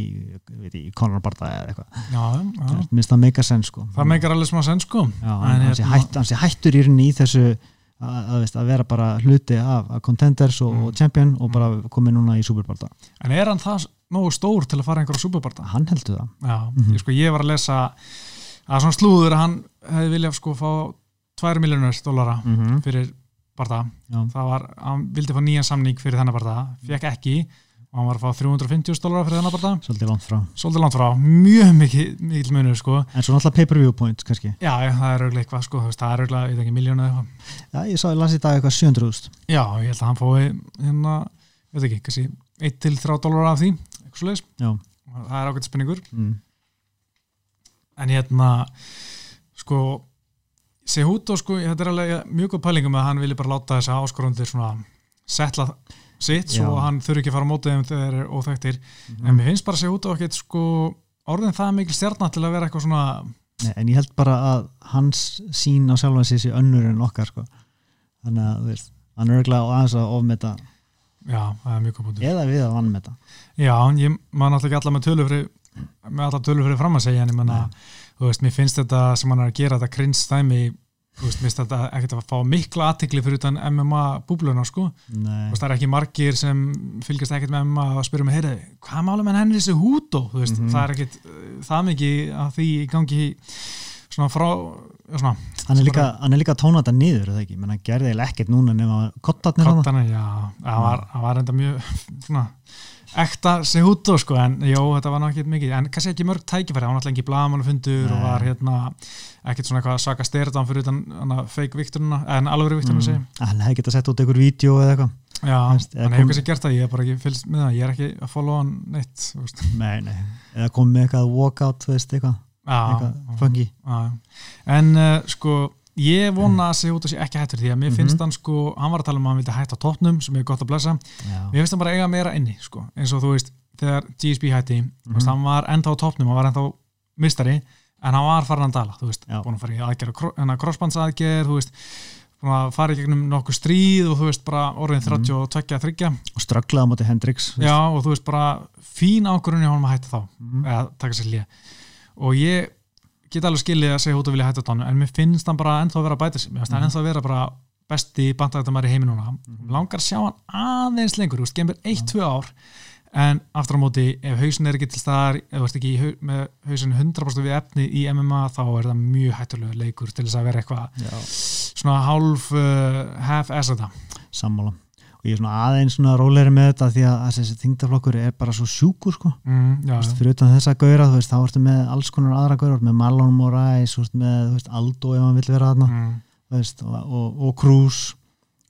í Conor Barta eða eitthvað. Minnst það meika senn sko. Það meikar alveg smá senn sko. Hérna- hann sé hættur í rauninni í þessu að, að, að vera bara hluti af, contenders og, Mm. og champion og bara komið núna í superbarta En er hann það nógu stór til að fara einhverja superbarta? hann heldur það Já, Mhm. ég, sko, ég var að lesa að svona slúður að hann hefði viljað sko fá 2 miljónur dólara mm -hmm. fyrir barða já, það var, hann vildi fá nýjan samning fyrir þennan barða, fekk ekki og hann var að fá 350 dólara fyrir þennan barða svolítið langt frá. Svolítið langt frá, mjög mikið mikil munur sko, en svo náttúrulega pay-per-view point kannski. Já, já, það er auðvitað eitthvað sko, það er auðvitað, ég veit ekki, miljónu eða eitthvað. Já, ég sá, ég las í dag eitthvað 700.000 já, ég held að hann fái hérna, veit ekki, kannski 1-3 dólara af því, eitthvað já, það er ágætt spenningur mm. en hérna sko Sehuto sko, þetta er alveg mjög góð pælingum að hann vilji bara láta þessa áskorundir svona setla sitt svo Já. að hann þurfi ekki að fara á mótið þeim þegar þeir eru óþægtir en mér finnst bara Sehuto ekkert sko orðin það mikil stjarnar til að vera eitthvað svona Nei, en ég held bara að hans sín á sjálfan sig sé önnur en okkar sko. þannig að veist, hann er örgulega aðeins að ofmeta. Já, það er mjög góð punktur. Eða við að vannmeta já, ég maður náttúrulega ekki alla með tölu fyrir með alla tölu fyrir fram að segja en ég menna, þú veist, mér finnst þetta sem hann er að gera þetta krins stæmi þú veist, mér finnst þetta ekkert að fá mikla aðtikli fyrir utan MMA búbluna sko. Veist, það er ekki margir sem fylgjast ekkert með MMA og spyrja mig, heyrðu, hvað málum en henni þessi hútó, þú veist, Mhm. það er ekkert uh, það mikið að því í gangi svona frá svona, hann er líka, hann er líka að tóna þetta niður það ekki, menn hann gerði eiginlega ekkert núna nema kottarnir hann var, var enda mjög [LAUGHS] svona, ekta sig hútó, sko, en jó, þetta var náttúrulega mikið, en kannski ekki mörg tækifæri, hann var náttúrulega ekki blagamannafundur og var hérna ekkert svona eitthvað að saka styrtan fyrir utan hana, fake vikturina, en alveg vikturina mm. hann hefði getað sett út einhver vídeo eða eitthvað. Já, Veist, eða hann hefur kom- kannski gert það, ég hef bara ekki fylgst með það, ég er ekki að follow hann neitt, veist. nei, nei. eða komið eitthvað walkout þú veist, eitthvað, eitthvað en uh, sko ég vona að segja út að sé ekki hættur því að mér finnst Mhm. hann sko, hann var að tala um að hann vildi hætta á tóttnum sem er gott að blessa, já, mér finnst hann bara eiga meira inni sko, eins og þú veist, þegar GSP hætti þú veist, Mhm. hann var ennþá á tóttnum, hann var ennþá mistari, en hann var farin að dala þú veist, Já. búin að fara í aðgerð hennar crossbandsaðgerð, þú veist búin að fara í gegnum nokkuð stríð og þú veist bara orðin Mhm. 32 þryggja og strögglaði á móti Hendrix þú veist. já, og þú veist bara fín ákvörunni á hann að hætta þá Mhm. eða taka sér hlýja og ég get alveg skilið að segja út að vilja hætta tónu en mér finnst hann bara ennþá að vera að bæta sig. Mér finnst hann Mhm. ennþá að vera bara besti bandagættamæri í heiminum núna. Mhm. langar að sjá hann aðeins lengur þú veist, gemur 1-2 ár en aftur á móti, ef hausin er ekki til staðar ef þú ert ekki hau- með hausin 100% við efni í MMA þá er það mjög hættulega leikur til þess að vera eitthvað svona hálf uh, half-ass þetta. Sammála og ég er svona aðeins svona rólegri með þetta því að þessi þingdaflokkur er bara svo sjúkur sko. Mm, já, veist, fyrir utan þessa gauðra, þú veist, þá ertu með alls konar aðra gauðra, með Marlon Moraes með, veist, Aldo ef hann vill vera þarna mm, og, og, og Cruz.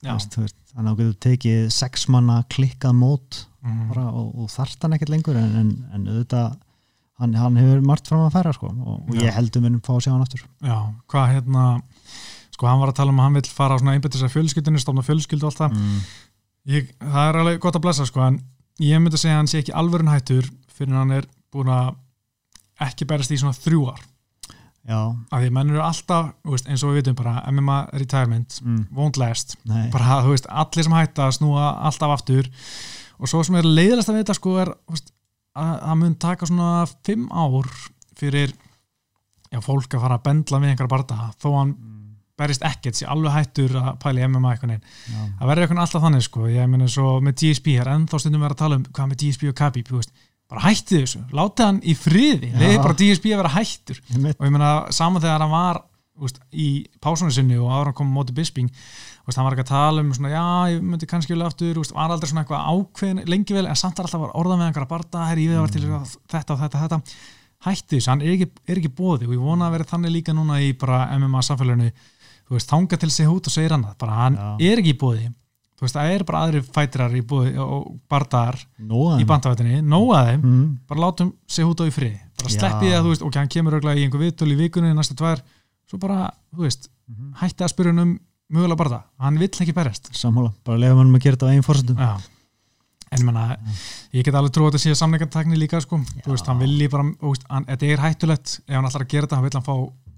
Veist, þannig að þú getur tekið sex manna klikkað mót mm, bara, og, og þarft hann ekkert lengur en, en, en auðvitað hann, hann hefur margt fram að færa sko, og, ég heldum minnum fá að sjá hann aftur. Já, hvað hérna sko hann var að tala um að hann vill fara svona einbættis að fjölskyldinu, stofna fjölskyldu og allt það. Mm. Ég, það er alveg gott að blessa sko en ég myndi að segja að hann sé ekki alvörun hættur fyrir hann er búin að ekki berast í svona þrjú ár Já, af því að menn eru alltaf, veist, eins og við vitum bara MMA retirement, mm. won't last bara, veist, allir sem hætta snúa alltaf aftur og svo sem er leiðilegast að vita sko er veist, að það mun taka svona fimm ár fyrir já, fólk að fara að bendla við einhverja barða þó hann Mm. Berist ekkert sé alveg hættur að pæla í MMA eitthvað neinn. Það verður eitthvað alltaf þannig sko, ég meina svo með GSP er ennþá stundum verið að tala um hvað með GSP og Khabib, þú veist, bara hætti þessu látið hann í friði, leiði bara GSP að vera hættur. Einmitt. og ég meina saman þegar hann var úst, í pásunni sinni og ára kom móti Bisping úst, hann var ekki að tala um svona, já, ég myndi kannski vilja aftur, úst, var aldrei svona eitthvað ákveðin lengi vel, en samt alltaf orðað með einhverja barda, herri, ég var til þetta og þetta, þetta. Hætti þess, hann er ekki, er ekki bóði og ég vona að vera þannig líka núna í bara MMA samfélaginu, þú veist, þanga til sig út og segir annað, bara hann Já. er ekki í bóði þú veist, það er bara aðri fætrar í bóði og bardaðar í bandavættinni, nóa þeim. Mm. bara látum sig út á í frið bara Já. sleppi því að þú veist, ok, hann kemur örugglega í einhver viðtöl í vikunni næstu tvær, svo bara, þú veist Mhm. hætti að spyrja hann um mögulega barða, hann vill ekki berjast. Sammála, bara lefa mannum að gera þetta á einn fórsendum Já. en ég menna, ég get alveg trú að þetta sé samningartakni líka, sko, þú veist, hann þú veist, hann, þetta er hættulegt. Ef hann ætlar að gera þetta, hann vill hann fá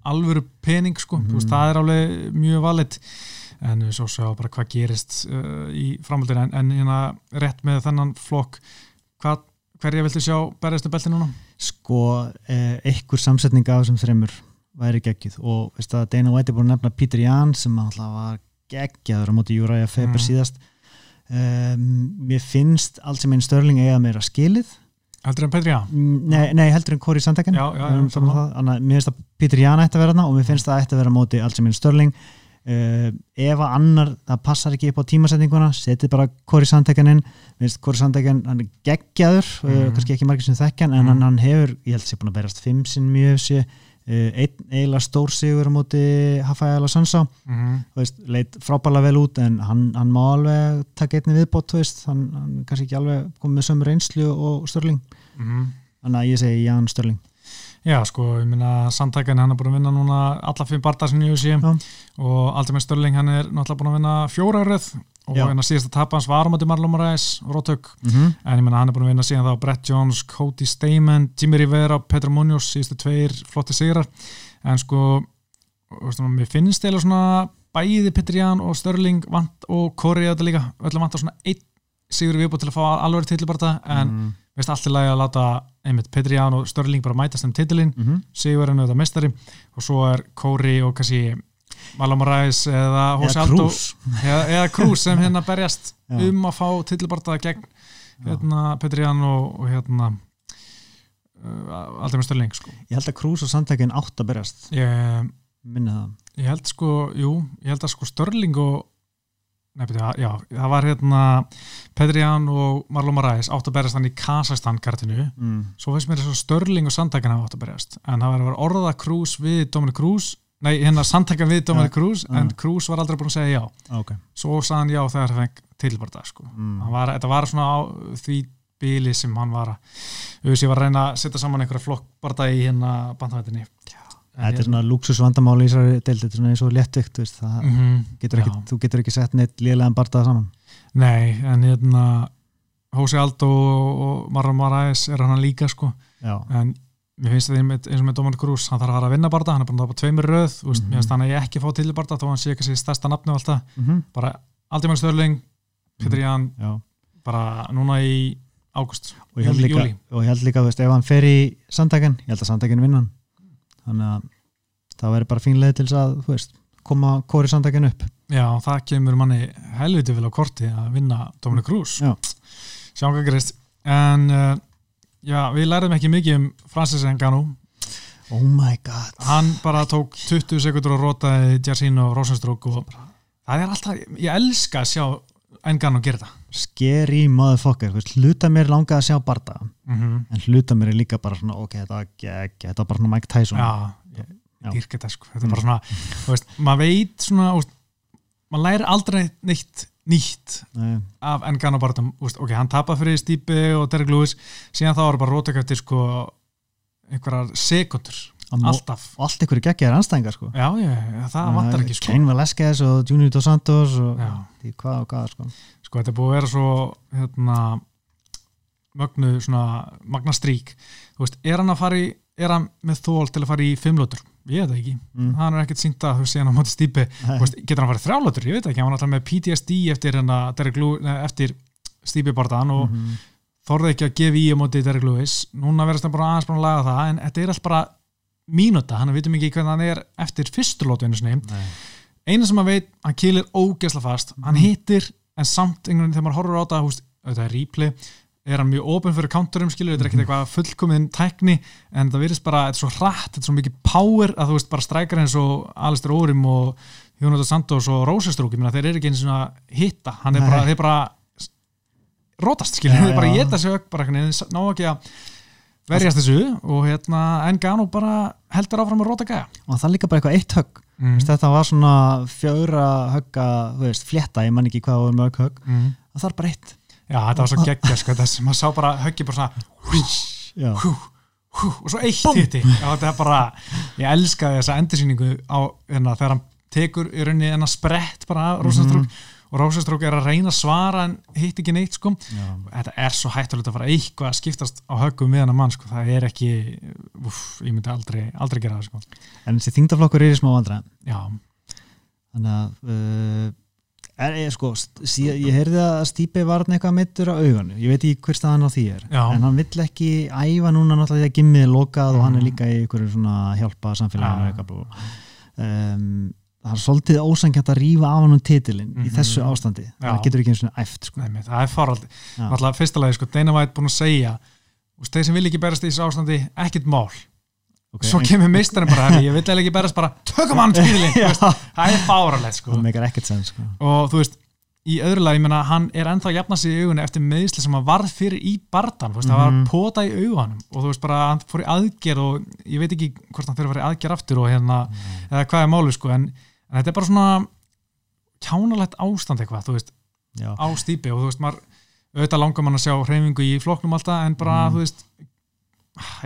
alvöru pening, sko, þú veist, það er alveg mjög valit, en við svo sjá bara hvað gerist uh, í framhaldinu. En, en hérna, rétt með þennan flokk, hvað, hverja viltu sjá berjastu belti núna? sko eh, einhver samsetning af þessum þreymur væri geggjuð. Og veist að Dana White er búin að nefna Peter Jan sem alltaf var geggjaður á móti Júræja Feber Mhm. síðast. Um, mér finnst allt sem einn störling eiga meira skilið Heldur en Petri, já? Mm, nei, nei heldur en það, annað, mér finnst að Peter Jan ætti að vera þarna og mér finnst að það ætti að vera móti allt sem einn störling uh, ef að annar það passar ekki upp á tímasetninguna setið bara Corey Sandhagen inn mér finnst Corey Sandhagen, hann er geggjaður mm. Mhm. kannski ekki margir sem þekkjan en Mhm. hann, hann hefur, ég held að sé búin að berast fimm sinn mjög sé Uh, einn eiginlega stór sigur á móti Rafael Sansa, Mm -hmm. veist, leit frábæla vel út en hann, hann má alveg taka einni viðbót, veist, hann, hann kannski ekki alveg komið með sömu reynslu og Störling þannig að ég segi Jan Störling Já, sko, ég minna Sandhagen, hann er búin að vinna núna alla fimm barndar sem ég sé og Aldrei með Störling, hann er náttúrulega búin að vinna fjóra röð og Já. hérna síðasta tapa hans var á móti Marlon Moraes, Rótök mm -hmm. en ég minna hann er búin að vinna síðan þá Brett Jones, Cody Stamen, Jimmy Rivera Petr Munoz, síðustu tveir flotti sigrar en sko mér finnst eða svona bæði Petr Jan og Störling vant, og Kori þetta líka, öllum vant á svona einn sigur viðbútt til að fá alveg tilbarta en mm veist allt í lagi að láta einmitt Petr Jan og Störling bara mætast um titilinn -hmm. Sigur er auðvitað mestari og svo er Kóri og kannski Marlon Moraes eða Aldo Krús eða, Krús sem hérna berjast [LAUGHS] um að fá titilbarta gegn hérna, Petr Jan og, og hérna uh, aldrei með Störling sko. ég held að Krús og Sandhagen átt að berast ég, minna það. ég held sko, jú ég held að sko Störling og beti, já, það var hérna Petr Jan og Marlon Moraes átt að berjast hann í Kazakstan kartinu mm. svo finnst mér þess að Störling og hafa átt að berjast en það var orða Krús við Dominic Krús nei, hérna Sandhagen við Dominic Ja, Krús ja. en Krús var aldrei búin að segja já. Ok. Svo sagði hann já þegar það fengi tilbarta sko. mm. Var, þetta var svona á því bíli sem hann var að auðvitað var að reyna að setja saman einhverja flokkbarta í hérna bandvættinni þetta er svona luxus vandamál í þessari deild þetta er svona eins og léttvikt mm -hmm, getur ekki, þú getur ekki sett neitt lélegan bardaða saman. Nei, en hérna Hósi Aldo og Marlon Moraes er hann líka sko. Já, en mér finnst það einmitt- eins og með Dominic Cruz hann þarf að fara að vinna barða, hann er að tapa tveimur röð mm -hmm. Mhm. mér finnst hann að ég ekki fá til barða þó hann sé ekki sér stærsta nafni og alltaf mm bara Aldimar Störling, Petur Ján já. bara núna í águst og ég held líka, ég held líka veist, ef hann fer í Sandhagen, ég held að Sandhagen vinna hann þannig að það væri bara fín leið til að, veist, koma Kóri Sandhagen upp Já, það kemur manni helviti vel á korti að vinna Cruz Já. sjáum hvað gerist en uh, já, við lærðum ekki mikið um Francis Ngannou. Oh my god. Hann bara tók 20 sekundur og rotaði Jarsino og Rosenströk og það er alltaf, ég elska að sjá Ngannou gera þetta scary motherfucker, hluta mér langa að sjá barda, mm -hmm. en hluta mér er líka bara svona, ok, þetta var ekki, þetta var bara svona Mike Tyson. Já, ég Já. dýrka þetta sko. Þetta er bara svona, þú veist, maður veit svona, maður læri aldrei neitt nýtt Nei, af þú veist, ok, hann tapað fyrir Stípi og Derek Lewis, síðan þá var bara rótök eftir sko einhverjar sekundur, alltaf. allt ykkur geggjaðar anstæðingar sko. Já, já, já, það vantar ekki sko. Kane Velasquez og Junior Dos Santos og því hvað og hvað sko. Sko, þetta er búið að vera svo hérna mögnu, svona, magna strík þú veist, er hann að fara í er hann með þól til að fara í fimmlótur ég veit það ekki, mm. hann er ekkert sínt að sé hann á móti veist, getur hann farið þrjálótur, ég veit ekki, hann var alltaf með PTSD eftir, hérna, eftir Stípi barðan og Mhm. þorði ekki að gefa í á móti Derek Lewis. Núna verðast hann bara aðeins búin að laga það en þetta er alltaf bara mínúta, hann veitum ekki hvernig hann er eftir fyrstu lótu einu Nei. eina sem maður veit, hann kýlir ógesla fast. Hann hittir, en samt einhvern veginn þegar maður horfur á þetta, húst, þetta er replay er hann mjög opinn fyrir counterum skilur, þetta er ekkert eitthvað fullkominn tækni en það virðist bara, þetta er svo hratt þetta er svo mikið power að þú veist bara strækar eins og Alistair Órim og Jónatan Santos og Rósestrúk, ég meina þeir eru ekki eins og hitta, hann er bara, þeir bara rótast skilur, Já, þeir bara geta sig ögg bara hvernig, ná ekki að verjast þessu og hérna Engano bara heldur áfram að róta gæja og það er líka bara eitthvað eitt högg mm. mm. þetta var svona fjögra högga þú veist, flétta, ég man ekki hvað var mörg högg Mm. það þarf bara eitt Já, þetta var svo geggja sko, þess að maður sá bara höggi bara svona Já. hú, hú, og svo eitt hitti. Já, þetta er bara, ég elskaði þessa endursýningu á, hérna, þegar hann tekur í rauninni enna sprett bara af Rósastrók og Rósastrók er að reyna að svara en hitt ekki neitt sko. Já. þetta er svo hættulegt að fara eitthvað að skiptast á höggum við hann að mann sko, það er ekki úf, ég myndi aldrei, aldrei gera það sko. En þessi þingdaflokkur er í smá vandra Já, þannig að uh, er, ég, sko, ég heyrði að Stípi var eitthvað meittur á auganu ég veit ekki hver staðan á því er Já. en hann vill ekki æfa núna náttúrulega því að gimmið er lokað og hann er Mhm. líka í einhverju svona hjálpa eitthvað blá. um, það er svolítið ósangjart að rífa af hann um titilinn í Mhm. þessu ástandi Já. það getur ekki eins og æft sko. Nei, það er faraldi. Náttúrulega fyrsta lagi, sko, Dana White búin að segja þeir sem vil ekki berast í þessu ástandi ekkert mál, okay, svo kemur mistarinn bara "Herri, ég vil eiginlega ekki berast bara, tökum hann tíðlinn [LAUGHS] Já. það er fáralegt sko það sko. og þú veist, í öðru lagi, ég meina hann er ennþá að jafna sig í augunni eftir meðisli sem hann varð fyrir í bardan, þú veist, það var Mhm. pota í augunum og þú veist bara, hann fór í aðgerð og ég veit ekki hvort hann fyrir að fara í aðgerð aftur og hérna, eða hvað er máli sko en, en þetta er bara svona kjánalegt ástand eitthvað, þú veist Já. á stípi og þú veist, maður auðvitað langar mann að sjá hreyfingu í flokknum alltaf en bara, Mhm. þú veist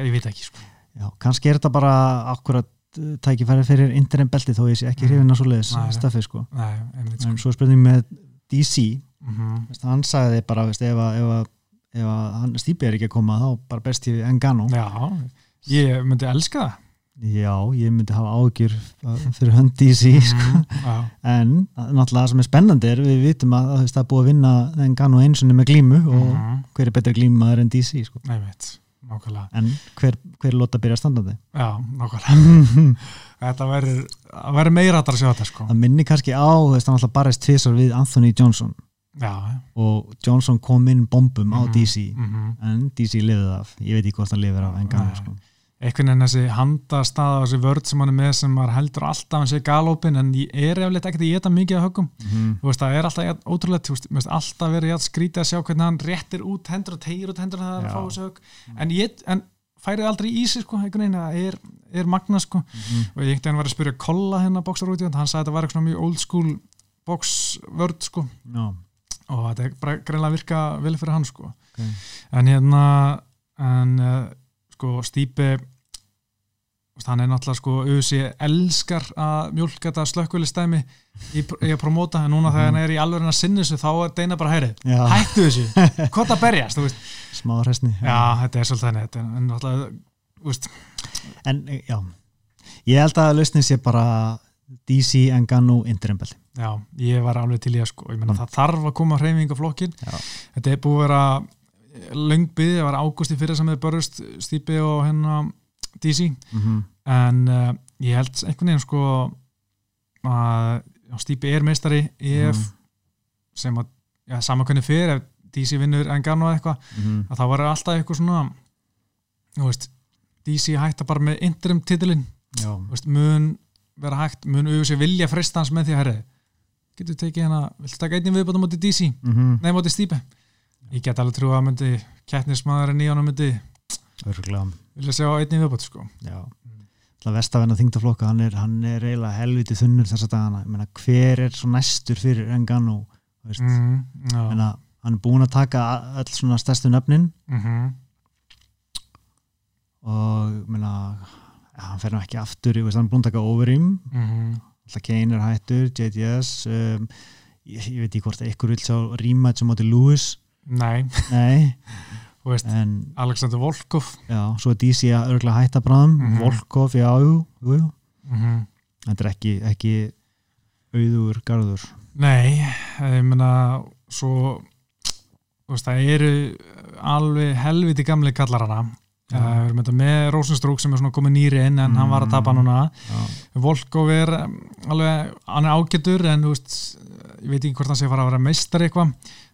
ég veit ekki, sko Já, kannski er þetta bara akkurat uh, tækifæri fyrir internet belti þó ég sé ekki Mm. hrifin að svo leiðis Nei, nei. stöfi sko. Nei, sko. en svo spurning með DC mm veist, hann sagði bara veist, ef, að, ef, að, ef að hann stípi er ekki að koma þá bara best ég Engano Já, ég myndi elska það já, ég myndi hafa ágjur fyrir hönd DC sko. mm, já, en náttúrulega það sem er spennandi er við vitum að, það er búið að vinna Engano einsunni með glímu og mhm, hver er betur glímaður en DC sko. einmitt, nákvæmlega. En hver, hver lóta byrja standandi Já, nákvæmlega. [LAUGHS] Þetta verður, meira að sjá þetta, sko. Það minni kannski á þú veist, hann alltaf barist tvisar við Anthony Johnson. Já, og Johnson kom inn bombum á Mhm, DC mhm. En DC lifið af, ég veit ekki hvort hann lifir af Engano Nei. sko. Einhvern veginn þessi handastaða og þessi vörð sem hann er með sem maður heldur alltaf hann sé galopin en ég er eflegt ekkert að geta mikið að höggum. Mm þú veist það er alltaf þú veist, alltaf verið jætt skrítið að sjá hvernig hann réttir út hendur og tegir út hendur að fá þessu högg. En, en færið aldrei í sig sko einhvern veginn það er, er magna sko. Mhm. og ég einhvern veginn var að spyrja Kolla hérna bóksar út í hann sagði að þetta var eitthvað mjög old school bóksvörð sko. Já, og þetta er greinlega að virka vel fyrir hann sko. Ok. en hérna en uh, sko veist, hann er náttúrulega sko auðvitsi elskar að mjólka þetta slökkvölistæmi í, í að promóta en núna þegar hann er í alveg að sinni þessu þá er Deina bara heyrið, Já. hættu þessu [LAUGHS] hvort að berjast, þú veist smá hræsni já, þetta er svolítið henni en náttúrulega, veist en já, ég held að lausnin sé bara DC, Engano, Interim-belti já, ég var alveg til í að sko ég meina Mm. það þarf að koma hreyfing á flokkin Já. þetta er búið að vera löngbyði, það var ágústi fyrir sem þið börjust Stípi og hérna DC mm -hmm. en uh, ég held einhvern veginn sko að Stípi er meistari EF Mhm. sem að, já, sama hvernig fyrir ef DC vinnur Engano eða eitthvað Mhm. að það var alltaf eitthvað svona veist, DC hætta bara með interim titilinn, mun vera hægt, mun auðvitað sér vilja frista hans með því að herri, getur tekið hérna viltu taka einnig viðbátt á móti DC mm nei, móti Stípi ég get alveg trú að myndi kettnismæðurinn í honum myndi örgulega vilja sjá einnig viðbátt sko. Já. Það vestavenna þingtaflokka, hann er, hann er eiginlega helviti þunnur þessa dagana, ég meina hver er svo næstur fyrir Engano veist, mm, Meina, hann er búin að taka a- öll svona stærstu nöfnin. Mhm. Og meina, ja, hann fer nú ekki aftur veist, hann er búin að taka Overeem. Mhm. alltaf Kane er hættur, JTS um, ég, ég veit ekki hvort ykkur vil sjá rematch á móti Lewis Nei, nei, [LAUGHS] veist, en Alexander Volkov. Já, svo er DC að örgulega hætta bráðum, Mhm. Volkov, já, jú, jú, mm þetta er ekki, ekki auður garður. Nei, ég meina svo veist, það eru alveg helviti gamli kallar hana. Uh, við erum þetta með Rosenstrúk sem er svona komið nýri inn en hann var að tapa Mm. núna. Já, Volkov er um, alveg, hann er ágætur en veist, ég veit ekki hvort hann sé fara að vera meistar eitthvað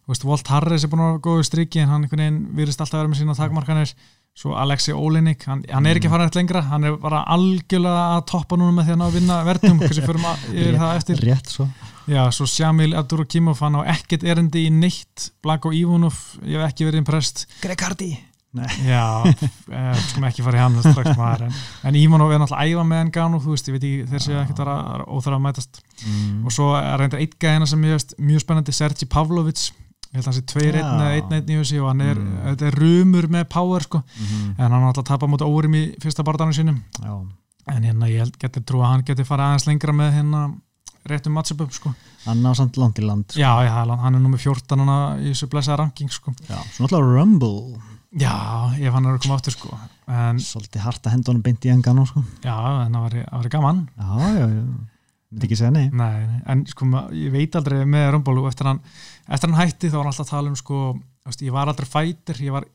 veist, Walt Harris er búin að vera góðu striki en hann einhvern veginn virðist alltaf vera með sína takmarkanir. Svo Alexi Olenik, hann, hann er ekki að fara eitt lengra, hann er bara algjörlega að toppa núna með því að ná að vinna verðum kannski fyrir maður [LAUGHS] yfir það eftir. rétt svo. Já, svo Shamil Abdurakimov hann á ekkert erindi í neitt. Blanko Ívunov, ég hef ekki verið impressed. Greg Hardy Já, eh, skulum ekki fara í hann strax maður, en, en Ívunov er náttúrulega æfa með Engano, þú veist, ég veit ekki þeir séu ekkert að óþara að mætast. Mm. og svo er reyndar eitt gæðina sem ég veist mjög spennandi, Sergi Pavlovic ég held að hann sé 2-1 Já. eða 1-1 í þessi og hann er, Mm. þetta er rumur með power sko, mm en hann har alltaf tapað mútið órum í fyrsta barðanum sínum Já, en hérna ég held, getur trú að hann getur farið aðeins lengra með hérna réttum matchup sko. hann á samt land í land sko. já, já, hann er nummið 14 hana í þessu blessaða ranking sko. Já, svo náttúrulega Rumble já, ef hann er að koma áttur sko. en Svolítið harta hendunum beint í Engano sko. já, en það var, var gaman Já, já, já Myndi ekki segja nei. Nei, nei, en sko ég veit aldrei með Römbólu eftir hann, eftir hann hætti þá var hann alltaf að tala um sko, veist, ég var aldrei fætir, ég var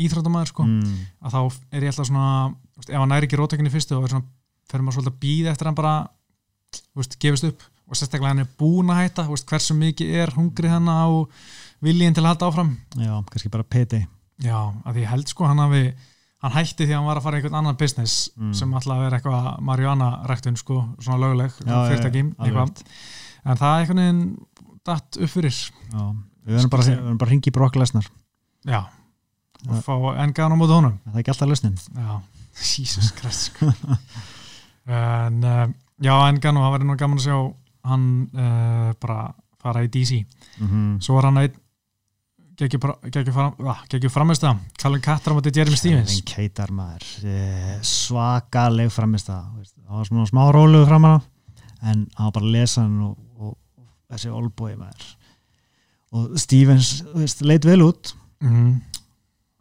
íþróttamæður sko, mm. að þá er ég alltaf svona, veist, ef hann næri ekki rótökinni fyrstu þá fer maður svolítið að býða eftir hann bara, veist, gefist upp. Og sérstaklega hann er búin að hætta, hversu mikið er hungrið hann á viljinn til að halda áfram. Já, kannski bara PT Já, að ég held sko hann hafi hann hætti því að hann var að fara í einhvern annan business Mm. sem alltaf að vera eitthvað marihuana ræktun sko, svona löguleg fyrirtæki, eitthvað. en það er einhvern veginn datt upp fyrir. Já, við verðum bara, bara að ringi Brock Lesnar. Já, og fá engaðan á móti honum. Það er ekki alltaf lausnin? Já, [LAUGHS] Jesus Christ sko. en uh, já, engaðan og það verður nú gaman að sjá hann uh, bara fara í DC mm -hmm. svo var hann einn geggjur fram, ah, framist það Callum Kattar móti Jeremy Stevens. En keitar maður. Eh, svakaleg framist það það var svona smá rólugu framan á en hann var bara að lesa hann og, og, og þessi olbúi maður. Og Stevens veist, leit vel út. Mm.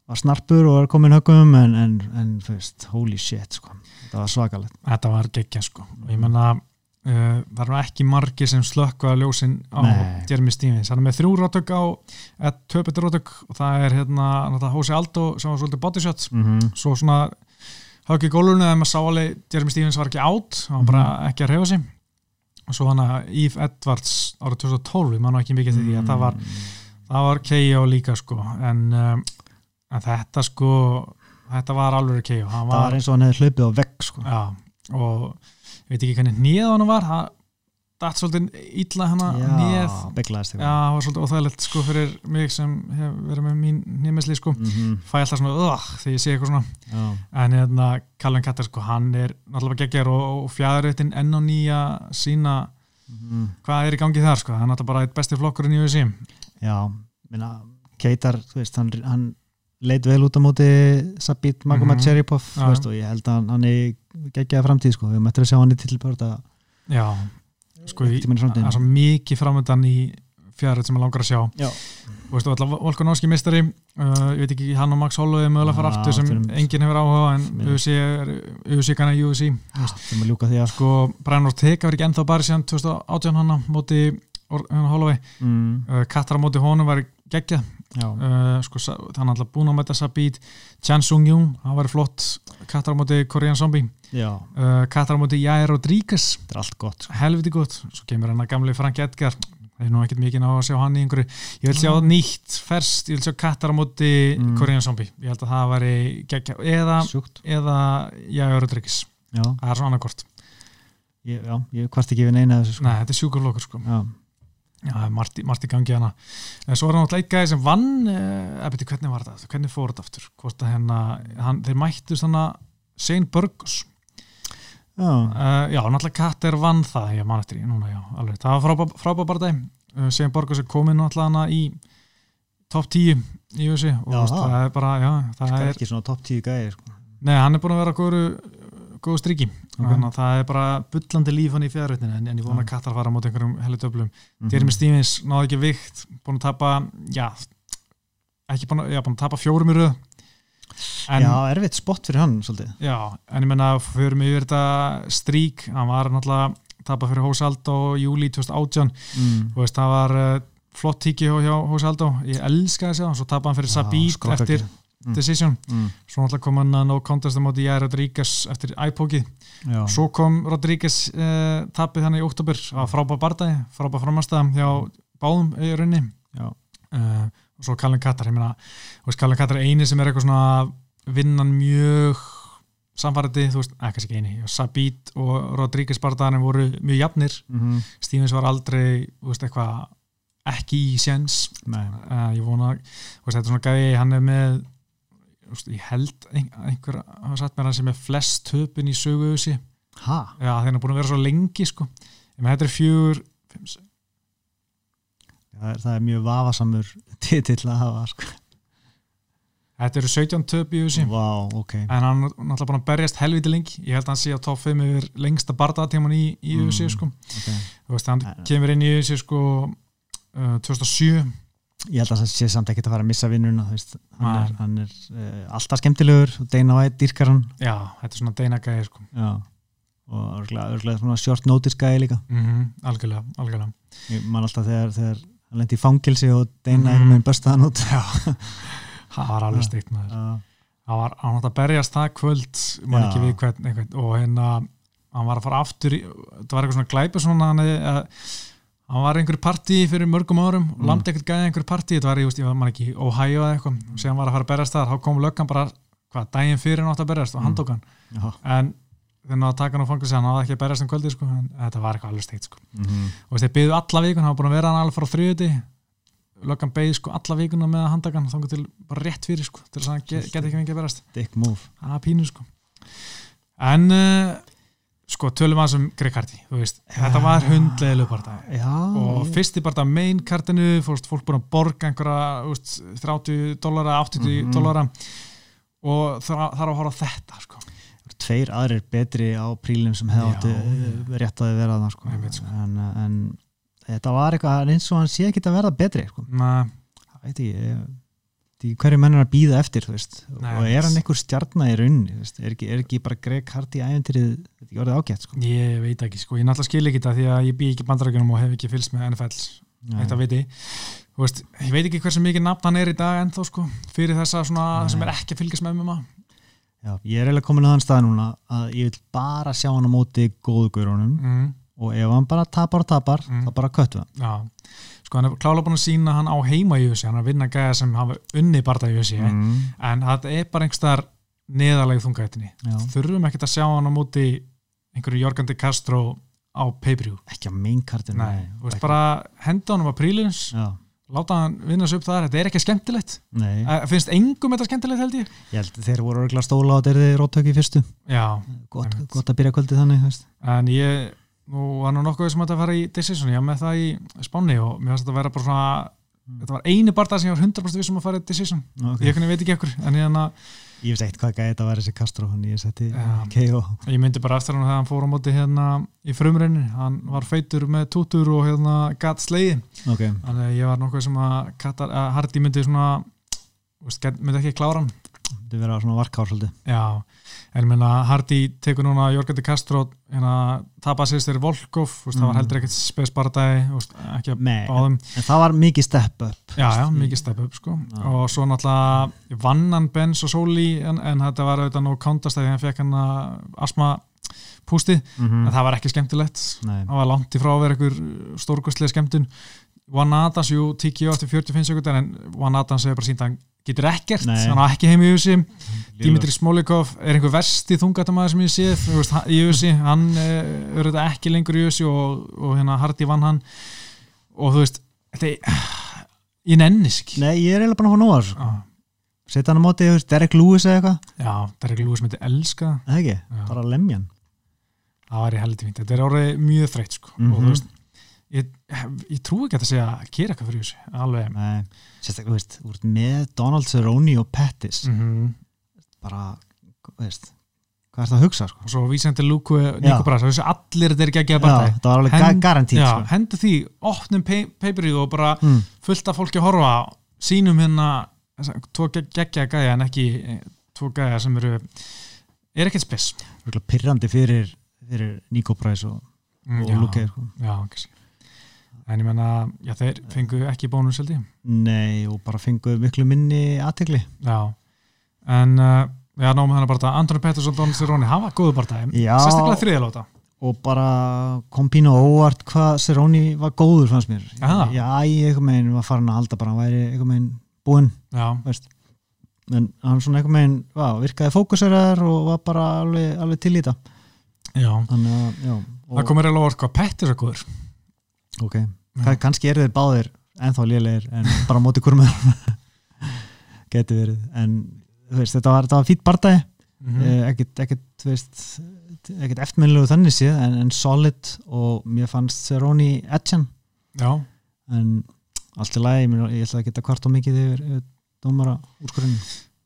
var snarpur og var komin höggum en, en, en veist, holy shit sko. það var svakalegt. Þetta var geggja sko. Ég menna uh, það eru ekki margir sem slökka ljósin á Nei. Jeremy Stevens hann er með þrjú rótök á betur rótök og það er hérna Hosea Aldo sem var svolítið body shot mm -hmm. svo svona högg í gólunni þegar maður sá alveg Jeremy Stevens var ekki átt hann var bara ekki að reyfa sig og svo hann að Eve Edwards árið 2012 ég man nú ekki mikið til því að það var það var KO líka sko en, um, en þetta sko þetta var alveg KO það var eins og hann hefði hlaupið á vegg sko. Já, og ég veit ekki hvernig nýð hann var það datt svolítið illa hana nýð beglaðist Já, það var svolítið óþægilegt sko fyrir mig sem hef verið með mín nýmisli sko mm -hmm. fæ alltaf svona öð þegar ég sé eitthvað svona Já. en hérna Calvin Kattar sko hann er náttúrulega geggjar og, og fjæðurreitin enn á nýja sína Mm. hvað er í gangi þar sko, hann er náttúrulega bara eitt besti flokkurinn í USA Já, minna, Keitar, veist, hann, hann leit vel út á móti Sabit Magomed Mhm. Cheripov, Já. þú veist, og ég held að hann, hann er geggjaði framtíð, sko, við mættum að sjá hann í tilbörða Já, sko í það er svo mikið framöndan í fjæðurreit sem hann langar að sjá. Já. Og alltaf Volkanovski mistari uh, ég veit ekki, hann og Max Holloway er mögulega að fara aftur sem enginn hefur áhuga en er- UFC er UFC kannar UFC sem að ljúka því að sko, Brian Ortega var ekki ennþá bara síðan 2018 hann á móti Holloway, mm, uh, Kattar á móti honum var geggjað, uh, sko, hann er alltaf búin að mæta Sabit, Chan Sung Jung hann var flott, Kattar á móti Korean Zombie, uh, Kattar á móti Jair Rodríguez, þetta er allt gott, sko. helviti gott. Svo kemur hann að gamli Frank Edgar. Það er nú ekkert mikið ná að sjá hann í einhverju. Ég vil sjá nýtt, ferst, ég vil sjá Kattar á móti Mm. Korean Zombie, ég held að það geggja, eða, eða Jair Rodríguez, það er svona annarkort já, ég hvart ekki við neina þessu, sko. Nei, þetta er sjúkurflokkur sko. Já, Já, það er margt, margt í gangi hana en svo er hann alltaf eitt gæði sem vann eh, eða beti, hvernig var þetta, hvernig fór þetta aftur? Hvort að hérna, hann, þeir mættust hann að Shane Burgos. Já, uh, já, náttúrulega Katter vann það ég man eftir í, núna, já, alveg það var frábær, frábær bara dæm, uh, Shane Burgos er komin náttúrulega hana í top 10 í USA og Já, það. það. er bara, já, það það er er ekki svona top 10 gæði, sko. nei, hann er búin að vera góður góðu striki, Ok. þannig að það er bara bullandi líf hann í fjárreitinu en, en ég vona Já. að Katar fara móti einhverjum helli döblum Mhm. Jeremy Stevens náði ekki vikt búin að tapa já, ekki búin að, já, búin að tapa fjórum í röð en, Já, já. erfitt spott fyrir hann, svolítið. en ég menna fyrir mig yfir þetta strík hann var náttúrulega tapa fyrir Hósaldó júli 2018 Mm. veist, það var uh, flott tíki hjá, hjá Hósaldó, ég elska þessi svo tapa hann fyrir Já, skrokkakir. eftir Mm. Decision, Mm. svo náttúrulega kom hann að no contest á móti Jair Rodríguez eftir iPokið Já, Svo kom Rodríguez uh, tapið hann í oktober á frábær bardagi, frábær framastæðum hjá báðum í rauninni. Uh, og svo Callum Katar, Callum Katar er eini sem er eitthvað svona vinnan mjög samfærandi, þú veist, ekki ekki eini. Sabit og Rodríguez Bardanin voru mjög jafnir, mm -hmm. Stevens var aldrei þú veist, eitthvað ekki í séns. Uh, ég vona, þú veist, þetta er svona gæði hann er með ég held ein, einhver hafa satt mér hann sem er flest töpun í já, þeir eru búin að vera svo lengi sko. Þetta er fjögur sex- það er, það er mjög vafasamur titill að hafa sko. þetta eru 17 töp í þessi Vá, ok. En hann er náttúrulega búin að berjast helviti lengi. Ég held að hann sé á top 5 yfir lengsta bardatíman í, í Mm. Sko. okay. hann kemur inn í sko uh, 2007 Ég held að það sé samt ekkert að fara að missa vinnuna hann er, hann er uh, alltaf skemmtilegur og Dana White dýrkar hann. Já, þetta er svona deinagæði sko. Já. og svona short notice gæði líka. Mm algjörlega, algjörlega. Ég man alltaf þegar, þegar hann lendi í fangilsi og Dana Mhm. einhvern veginn bösta hann út. Já, [LAUGHS] það var alveg steikt hann var hann átt að berjast það kvöld man Já. ekki við hvern, einhvern og hérna hann var að fara aftur í, það var eitthvað svona glæpa svona hann, hefði, að, hann var í einhverju partí fyrir mörgum árum og Mm. landi ekkert gæði einhverju partí þetta var, ég var ekki, Ohio eða eitthvað og séðan var að fara að berjast þar, þá kom löggan bara hvað, daginn fyrir hann átt að berjast og hann Mm. tók hann Já. en þegar hann taka hann á fangilsi hann áði ekki að berjast um kvöldi sko, en þetta var eitthvað alveg steikt sko. Mhm. og þeir byggðu alla vikun, hann var búin að vera hann alveg frá þriðuti löggan beigð sko alla vikuna með að handtaka hann þá til bara rétt fyrir sko, til þess að hann get, get sko tölum að sem Greg Hardy, þú veist, þetta var hundleilu bara Já, og ég- fyrst í bara main kartinu, fórst fólk búin að borga einhverja veist, 30 dólara, 80 Mhm. dólara og þar, þar á að horfa á þetta sko tveir aðrir betri á prílum sem hefði áttu já. rétt að vera það sko. Sko. en, en þetta var eitthvað eins og hann sé ekki að verða betri sko. Na, það veit ég, ég því hverju menn er að býða eftir. Nei, og er hann einhver stjarnar í veist, er, ekki, er ekki bara Greg Hardy æventrið þetta er orðið ágætt sko. ég veit ekki sko, ég náttúrulega skil ekki þetta því að ég bý ekki í bandarækjunum og hef ekki fylgst með NFL þetta veit ég veist, ég veit ekki hversu mikið nafn hann er í dag ennþá sko, fyrir svona Nei. sem er ekki að fylgjast með MMA Já, ég er eiginlega komin á þann stað núna að ég vil bara sjá hann á móti góðu gaurunum mm. og ef hann bara tapar og tapar Mm. þá bara köttu hann sko hann er klála búin að sína hann á heima í USA, hann er að vinna gæða sem hafa unni barða í USA, mm. en þetta er bara einhverstaðar neðalegi þungættinni þurfum ekkert að sjá hann á móti einhverju Jorgandi Castro á pay-per-view? Ekki á mainkartinu Nei, þú veist bara henda honum á prílins Já, láta hann vinna sig upp þar, þetta er ekki skemmtilegt. Nei, Eh, finnst engum þetta skemmtilegt held ég? Ég held þeir voru örgulega stóla og þeir eru róttök í fyrstu. Já, gott, gott að byrja kvöldið þannig veist. en ég nú var nú nokkuð sem að þetta fara í Decision ég var með það í Spáni og mér finnst þetta að vera bara svona þetta var eini barða sem ég var 100% vissum að fara í Decision. Okay. ég veit ekki ekkur en hérna, ég veist ekkert hvað gæði þetta að vera þessi Castro hann ég setti Já. KO ég myndi bara eftir hann þegar hann fór á móti hérna í frumreinu hann var feitur með tútur og hérna gatt sleiði ok, þannig að ég var nokkuð sem að, að Hardy myndi svona myndi ekki klára hann þetta verða svona varkár svolítið. Já, en ég meina Hardy tekur núna Jorgandi Castro hérna tapa sérst þeirri Volkov veist, það var Mm. heldur ekkert spes bardagi þú veist, ekki að Nei, báðum. en það var mikið step up Já, já, mikið step up sko. Já. og svo náttúrulega vann hann Benz og Soli en, en þetta var auðvitað countast þegar hann fekk hann asma pústi. Mm en það var ekki skemmtilegt. Nei, það var langt í frá að vera einhver stórkostlega skemmtun Juan Adams, jú, TKO eftir 45 sekundar en Juan Adams hefur bara sínt að hann getur ekkert, Nei. hann á ekki heim í USA Dimitri Smolikov er einhver versti þungatamæður sem ég sé þú veist, í USA, hann eh, er auðvitað ekki lengur í USA og, og hérna Hardy vann hann. Og þú veist þetta er, ég nennis ekki. Nei, ég er eiginlega bara nóga þessu. Já, setja hann á móti, Derek Lewis eða eitthvað? Já, er lúið sem þetta elska. Það. ekki, Já. bara lemjan það var í heldur fínt, þetta er orðið mjög þreytt sko. og Mhm. þú veist ég, ég trú ekki að það sé að gera eitthvað fyrir þessu alveg. Nei, sérstaklega, þú veist, þú veist, með Donald Cerrone og Pettis. Mm bara, þú veist hvað er það að hugsa, sko? Og svo vísandi Luku Nico Brass, þessu allir þetta er ekki að gefa bara það var alveg Hen- Hen garantít, Já, sko. hendur því, opnum peiperið og bara mm. fullt af fólki að horfa sínum hérna tvo gegg- geggja gæja en ekki eh, tvo gæja sem eru er ekkert spes pirrandi fyrir, fyrir Nico Price og, Mm, og já, Luke, sko en ég menna, já þeir fengu ekki bónus held ég. Nei, og bara fengu miklu minni aðtegli já, en uh, já, náum hann bara það Antoni Pettersson, Donald Cerrone, hafa góðu bara það Já. sérstaklega þriðalóta og bara kom pínu óvart hvað Seróni var góður fannst mér. Aha. já, ég einhvern veginn var farin að halda bara hann væri einhvern veginn búinn veist. en hann svona einhvern veginn va, virkaði fókuseraðar og var bara alveg, alveg til í þetta já. Þannig að, já það komir alveg orð hvað Pettis er góður. Ok, Ka kannski eru þeir báðir ennþá lélegir en bara á móti kurmur [LAUGHS] geti verið. En veist, þetta var, var fýtt bardagi mm eh, ekkert, ekkert, eftirminnlegu þannig séð en, en solid og mér fannst etjan já, en allt í lagi, ég, ætla að geta hvart og mikið yfir, yfir dómara úrskurinn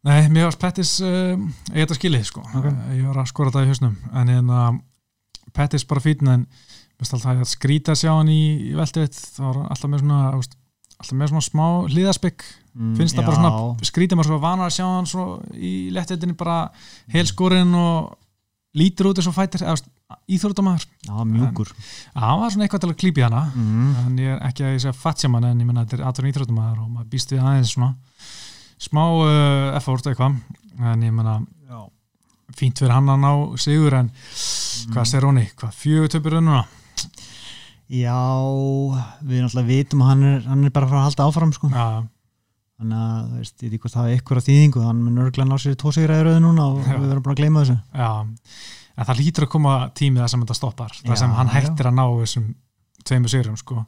nei, mér varst Pettis uh, ég þetta skilið sko. Ok. ég var að skora það í hausnum. En hérna Pettis bara fýtn en alltaf að skrýta að sjá hann í, í veldivitt það var alltaf með svona alltaf með svona smá hlýðaspikk mm, finnst það bara svona skrítið maður svo vanar að sjá hann svo í lettveldinni bara helskorinn og lítur út eins og fætir íþróttamæður já, mjúkur. Það var svona eitthvað til að klípi hana mm. en ég er ekki að ég segja fatsjaman en ég menna þetta er aðturinn íþróttamæður og maður býst við aðeins svona smá uh, effort eitthvað en ég menna fínt fyrir hann að ná sigur en Mm. hvað sér honi, hvað fjögur töpur unnuna já, við náttúrulega vitum að hann er, hann er bara að fara að halda áfram sko. já, þannig að þú veist, ég veit ekki hvort það er ykkur að þýðingu hann mun örgulega ná sér í tósigraði rauði núna og Já. við verðum búin að gleyma þessu já en það lítur að koma tímið það sem þetta stoppar það sem hann hættir að ná þessum tveimur sigurum sko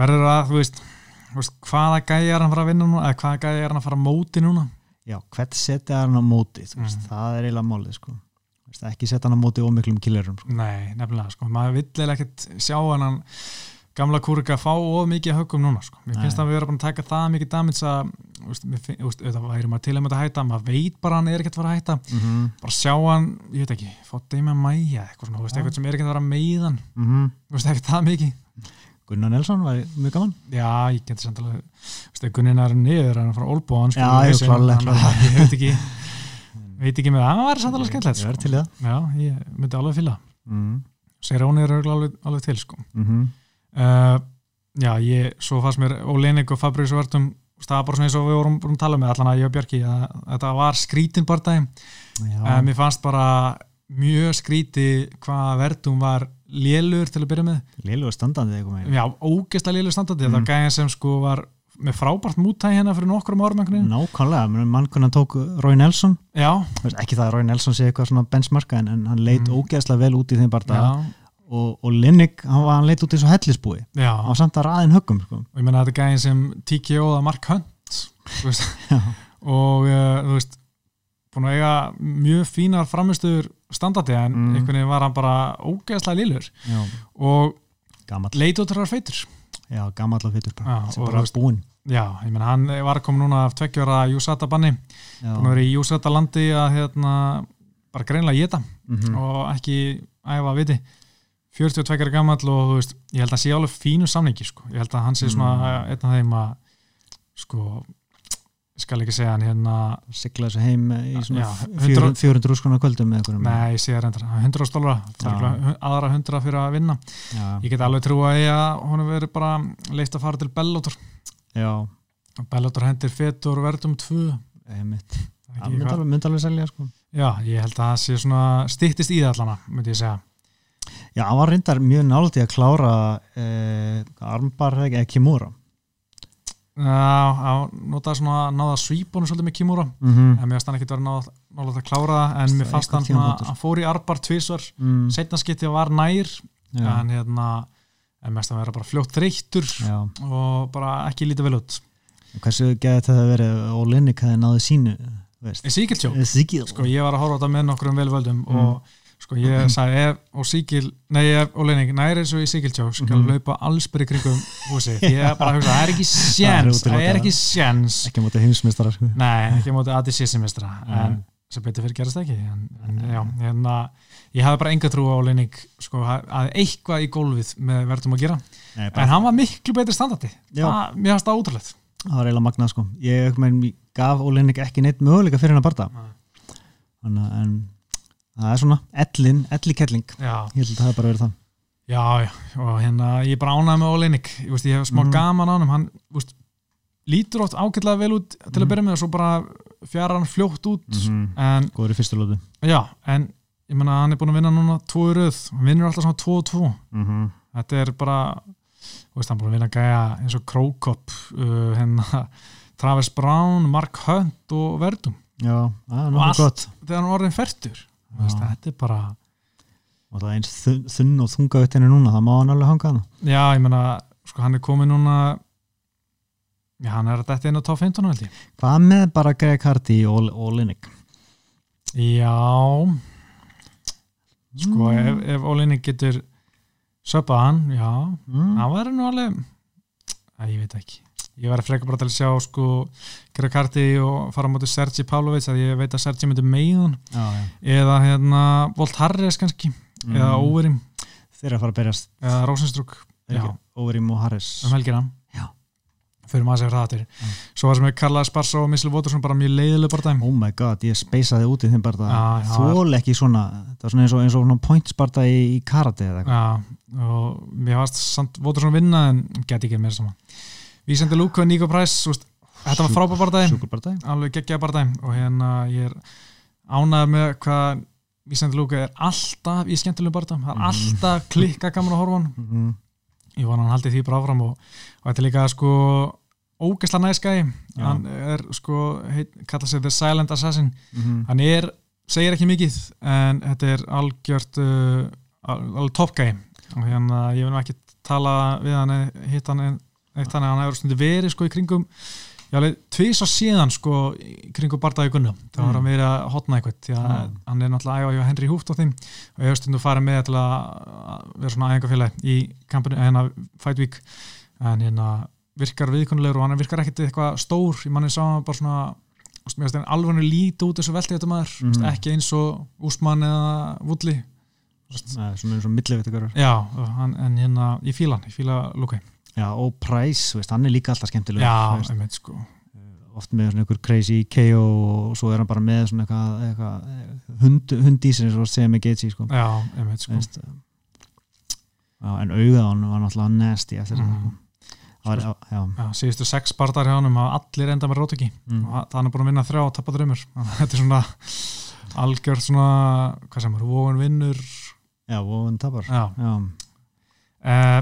verður að, þú veist, þú veist hvaða gæði er hann að fara að vinna núna eða hvaða gæði er hann að fara að móti núna já, hvert setja hann á móti þú veist, Mm. það er eiginlega málið sko. Ekki setja hann á móti ómiklum killerum sko. nei, nefnilega, sko, maður vill eiginlega ekkert sjá hann hann gamla kúrika fá of mikið höggum núna, sko, mér Nei. finnst að við erum búin að taka það mikið damage að, auðvitað væri maður til að með að hætta, maður veit bara að hann er ekkert að fara að hætta, mm -hmm. bara sjá hann ég veit ekki, fá Damian Maia eitthvað svona, þú veist, eitthvað sem er ekkert að vera meiðan Mm þú veist, ekkert það mikið. Gunnar Nelson var mjög gaman. Já, ég geti samt alveg, þú veist, ef Gunnin er niður, hann er að að hann, sko, Já, að ég veit ekki veit ekki með það, það var samt alveg skemmtilegt, ég sko. það Já, ég myndi alveg fylga mm Segir hún er alveg, alveg til sko. -hmm. uh, Já, ég, svo fannst mér Óleinik og Fabríus Vörtum það var bara svona eins og við vorum búin að tala með allan að ég og Björki að þetta var skrítin bardagi já, uh, mér fannst bara mjög skríti hvað Vertum var lélur til að byrja með Lilu standandi Já, ógeðslega lélur standandi Mm. var gæðin sem sko var með frábært mútæði hérna fyrir nokkrum árum. Nákvæmlega, mannkunna tók Rói Nelson. Já, ekki það að Rói Nelson sé eitthvað svona benchmarka en, en hann leit Mm. ógeðslega vel út í þeim já, og, og Linnik, hann, var, hann leit út eins og hellisbúi. Var samt að raðin höggum sko. og ég meina þetta gæðin sem TKO að Mark Hunt og uh, þú veist [LAUGHS] búin að eiga mjög fínar framistuður standardi en Mm. einhvern veginn var hann bara ógeðslega lillur Já, og leit út að feitur. Já, gamall og fytur bara, sem bara veist- búinn já, ég meina hann var að koma núna af tveggjara Júsata banni, búin að vera í Júsata landi að hérna bara greinlega geta Mhm. og ekki æfa viti. 42 gammal og þú veist ég held að sé alveg fínu samningi sko. ég held að hann sé svona Mm. einn af þeim að sko skal ekki segja hann hérna sigla þessu heim í svona Já, 400 400 úrskona kvöldum með einhverjum. Nei, ég sé það reyndar, 100 stólara aðra 100 fyrir að vinna. Já, ég get alveg trú að ég að hún hefur verið bara leitt að fara til Bellator já, Bellator hendir fetur verðum 2 einmitt. Ekki Það myndi alveg, selja sko. já, ég held að það sé svona stittist í það allana, myndi ég segja. Já, hann var reyndar mjög í að klára eh, armbar eða Kimura. Já, já, notaði svona náða svíbónu svolítið með Kimura. Mm -hmm. en mér fannst hann ekkit verið náða að klára það en mér fannst hann svona, tímabútur. hann fór í arbar tvísvar, mm, setna skipti var nær já, en hérna en mest að vera bara fljótt þreyttur já. og bara ekki lítið vel út Hversu geði þetta verið og Linnik hefði náðu sínu? Síkiltjó, Sigil sko ég var að horfa á þetta með nokkrum velvöldum Mm. og sko ég sagði ef og Síkil, nei ef Leining næri eins og í Síkiltjó skal Mhm. hlaupa allsbyrri kringum [LAUGHS] húsi ég er bara að hugsa, það er ekki sjens [LAUGHS] Það er það ekki sjens ekki mútið heimsmyndstara sko. nei, ekki mótið ADC-semestra en Nei. sem betur fyrir gerast ekki en, en já, hérna ég hafði bara enga trú á Leining sko, að eitthvað í gólfið með verðum að gera. Nei, en hann var miklu betri standardi. Það, mér fannst það ótrúlegt. Það var eiginlega magnað sko. ég mein, gaf Ólinnik ekki neitt möguleika fyrir hann að barða Þannig, að- en það er svona ellin, ellikelling ég held að það bara verið það. Já, já, og hérna ég bara ánægð með Oleinik, ég, veist, ég hef smá Mhm. gaman á hann hann veist, lítur oft ágætlega vel út til að Mhm. byrja með og svo bara fjara hann fljótt út. -hmm. en ég menna hann er búin að vinna núna tvo röð, hann vinnur alltaf svona 2 og 2 mm þetta er bara veist, hann er búin að vinna gæja eins og Krókop uh, hérna Travis Brown, Mark Hunt og Verdum. Já, það er Og allt- gott. þegar hann orðin færtur. Þetta er bara, og það er eins þunn, og þunga henni núna, það má hann alveg hanga hann já ég menna sko hann er komið núna já hann er að þetta inn á top 15 held ég. Hvað með bara Greg Hardy og, og Linnick já, sko ef, ef Ólinni getur söpað hann, já. Mm. það væri nú alveg að ég veit ekki. Ég var að freka bara til að sjá sko Greg Hardy og fara á móti Sergi Pavlovic að ég veit að Sergi myndi meiðun já, já. eða hérna Volt Harris kannski eða Mm. Óverim þeir eru að fara að berjast. Eða Rosenstruk já, Óverim og Harris um helgina. Fyrir maður að segja það til Já. svo var sem við kallaði Sparsa og Missile Watersson bara mjög leiðileg bara dæm oh my god, ég speysaði út í þeim Já, já. þól ekki svona svona eins og, eins og points bara í, í karate Já, og mér varst samt Watersson vinna en geti ekki meira saman Vísandi Lúka og Nico Price úst, þetta var sjúkur bara alveg geggjaði bara dæm og hérna ég er ánægð með hvað Vísandi Lúka er alltaf í skemmtilegum bara dæm það er Mhm. alltaf klikka gaman að á hann. Mm -hmm. ég var hann haldið því bara áfram og, og þetta er líka sko ógæsla næskæði hann er sko heit, kalla sig The Silent Assassin Mhm. hann er, segir ekki mikið en þetta er algjört uh, al- alveg toppgæði og hérna ég vil ekki tala við hann hitt hann en- eitt að hann hefur stundu verið sko í kringum tvís á síðan sko í kringum bardaði gunna þá var Mm. hann verið að hotna eitthvað því að Já. hann er náttúrulega æfa Henry Húft á þeim og ég hefur stundu farið með til að vera svona æfingafélag í kampinu hérna Fight Week en hérna virkar viðkunnulegur og hann virkar ekkert eitthvað stór ég manni sá hann bara svona alveg lítið út þessu velti þetta maður mm. Mhm. ekki eins og Úsmann eða Woodley Nei, svona eins og millivitagarar já, og hann, en hérna ég fíla hann, ég fíla Lukai já, og Price, veist, hann er líka alltaf skemmtilegur já, veist, einmitt sko oft með svona einhver crazy KO og svo er hann bara með svona eitthvað, eitthvað hund, hund í sinni svo sem með Gaethje sko. já, einmitt sko veist, já, en auðað hann var náttúrulega nasty eftir Mhm. mm. já, já, já, síðustu sex barndar hjá hann að allir enda með rótöki mm. og hann er búin að vinna þrjá og tappa drömmur [LAUGHS] þetta er svona algjört svona, hvað sem er, vógun vinnur. Já, og hann tapar uh,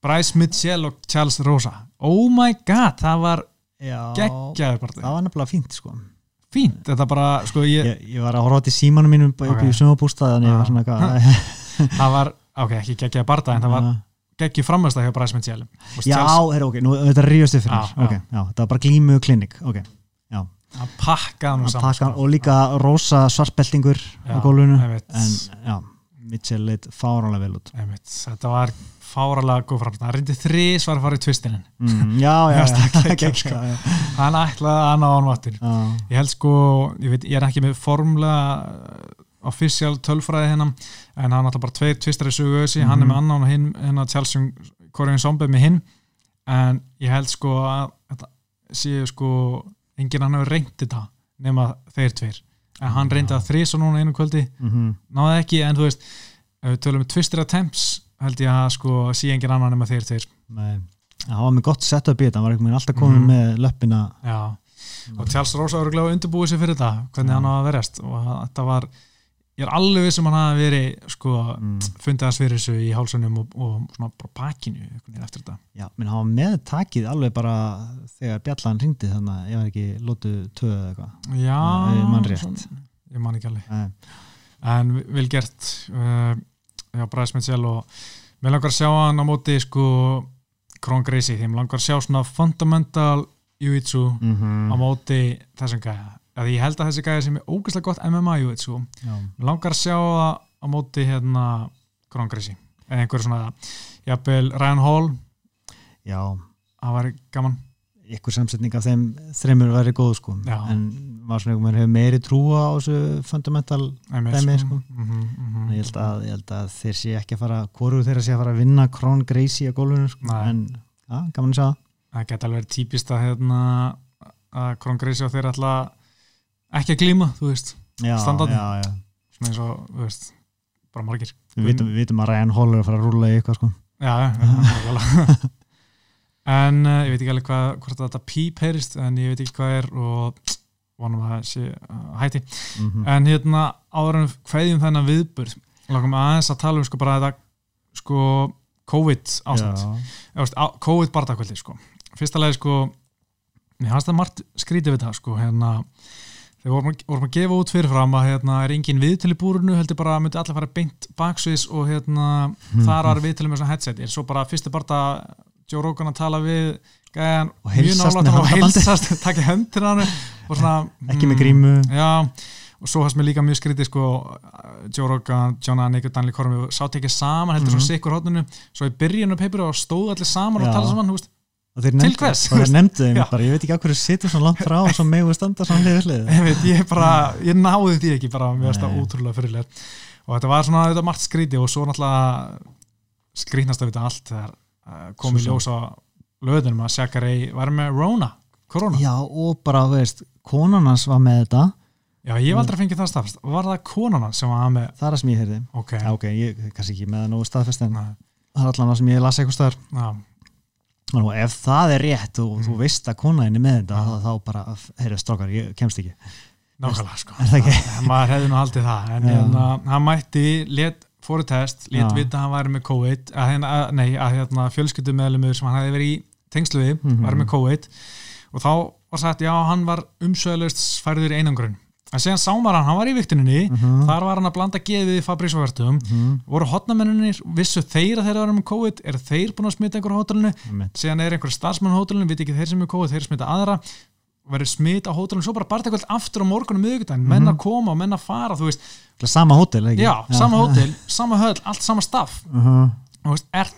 Bryce Mitchell og Charles Rosa. Oh my god, það var geggjaður bara það var nefnilega fínt sko. Fínt, þetta bara, sko ég ég, ég var að horfa á þetta í símanum mínum upp Ok. í [LAUGHS] eitthvað það var, ok, ekki geggjaði barða en það var geggju framvæsta hjá Mitchell. Og já, Charles- herra, ok, nú þetta ríðast upp fyrir Já, mér. ok, já, það var bara glímu klinik. Ok, já, hann pakkaði hann saman taka, sko. og líka rosa svartbeltingur á Já, gólfinu en já, Mitchell leitt fáranlega vel út. Einmitt, þetta var fáralega góð framvæsta hann reyndi þrís var að fara í tvistinin mm, já, [LAUGHS] já, Já, já, [LAUGHS] já, já, sko. já, hann ætlaði að ná já, ég held sko, ég veit, ég er ekki með formlega official tölfræði hennan en hann ætla bara tveir tvistar í sögu ösi, hann er Mhm. með annan og hinn hennar Chelsea Korean Zombie með hinn. En ég held sko að þetta séu sko enginn hann hefur reynt þetta nema þeir tveir. En hann reyndi að þrýsa núna einu kvöldi. Mhm, náði ekki, en þú veist ef við tölum um twistir attempts held ég að sko sé enginn annan nema þeir tveir. Nei. Hann var með gott setup í þetta, hann var einhvern veginn alltaf komin Mhm. með löppina. Já, og Charles Rosa voru gláð undirbúið sér fyrir þetta, hvernig hann á að verjast. Og þetta var, ég er alveg viss um hann hafi verið, sko, mm. fundið hans fyrir þessu í hálsunum og, og svona bara veginn eftir þetta. já, menn hann var með takið alveg bara þegar Bjallan ringdi þannig að ég var ekki lótu töðu eða eitthvað Já, Ef ég man rétt. svona- ég man ekki alveg, Nei. en vel gert uh, já, Bryce Mitchell og mér langar að sjá hann á móti, sko Krón Gracie, því mér langar að sjá svona fundamental jiu-jitsu Mhm. á móti þessum gæja, að ég held að þessi gæja sem er ógeðslega gott MMA jiu-jitsu já, Mér langar að sjá það á móti hérna Gróngrisi eða einhver svona, jafnvel Ryan Hall já það var gaman ykkur samsetning af þeim þreymur væri góð sko Já. en var svona einhver hefur meiri trúa á þessu fundamental Dæmi, sko. sko. Mhm, mhm. ég held að, ég held að þeir sé ekki að fara hvoru þeirra sé að fara að vinna Krón Gracie á gólfinu sko. Nei. en já, gaman að sjá það það geti alveg típist að hérna að Gróngrisi og þeir ætla ekki að glíma, þú veist já. svona eins og, þú veist, bara margir Við, vitum, við vitum að Ryan Hall er að fara að rúla í eitthvað sko. já, já, [LAUGHS] en uh, ég veit ekki alveg hvað hvort þetta píp heyrist, en ég veit ekki hvað er og vonum að það sé uh, hætti Mhm. en hérna en hverjum þennan viðburð langum aðeins að tala um sko bara þetta sko COVID ástand. Eða, COVID bardakvöldi sko fyrsta lagi sko mér fannst það margt skrítið við það sko hérna þegar vorum, vorum að gefa út fyrirfram að hérna er engin viðtöl í búrunu heldur bara að myndi allir fara beint baksviðs og hérna þar var viðtölu með svona headset. Er svo bara fyrstu barda Joe Rogan að tala við gæjan Og mjög með honum og heilsast [LAUGHS] taka hendur hann og svona [LAUGHS] ekki með mm, grímu. Já, og svo hans mér líka mjög skrítið sko, Joe Rogan, John Anik og Danley Cormier sátt ekki saman, heldur Mhm. svo sikkur hóttunum svo í byrjun á papiru og stóðu allir saman Já. og tala saman, þú veist, Til hvers? nefndu bara, ég veit ekki af hverju sittum svo langt frá og svo megu standa svona hlið við hlið ég veit, ég bara ég náði því ekki, bara mér finnst það Nei. ótrúlega fyrirlega og þetta var svona þetta margt skrítið og svo náttúrulega skrítnast að vita allt þegar kom í Svo ljós á löðunum að Shakari var með Rona, Corona. Já, og bara, veist, konan hans var með þetta. Já, ég hef aldrei fengið það staðfest, var það konana sem var með, það er það sem ég heyrði. Ok. Já, ok, ég kannski ekki með það nógu staðfest en það er allan það sem ég las eitthvað staðar. Já, og ef það er rétt og Mm. þú veist að kona henni með þetta Já. þá, þá bara, heyrðu strákar, ég kemst ekki nákvæmlega sko Er það maður hefði nú haldið það en Já. hérna, hann mætti, let, fóru test let Já. vita að hann væri með COVID að, hérna, að, nei, að hérna, fjölskyldu meðlumur sem hann hefði verið í tengslu við, Mhm. væri með COVID og þá var sagt, já, hann var umsöðlust færður í einangrun en síðan sá maður hann, var í viktuninni Mhm. þar var hann að blanda geðið í Fabrísvertum Mhm. voru hotnamennunir, vissu þeir að þeir eru með COVID, eru þeir búin að smita einhver á hótelinu Einmitt. síðan er einhver starfsmenn á hótelinu, veit ekki þeir sem er COVID, þeir smita aðra verður smit á hótelinu, svo bara barndagöld aftur á morgunum miðvikudaginn, menn að koma og menn að fara þú veist, sama hótel, ekki? já, sama hótel sama höll, allt sama staff Mhm. og veist, er,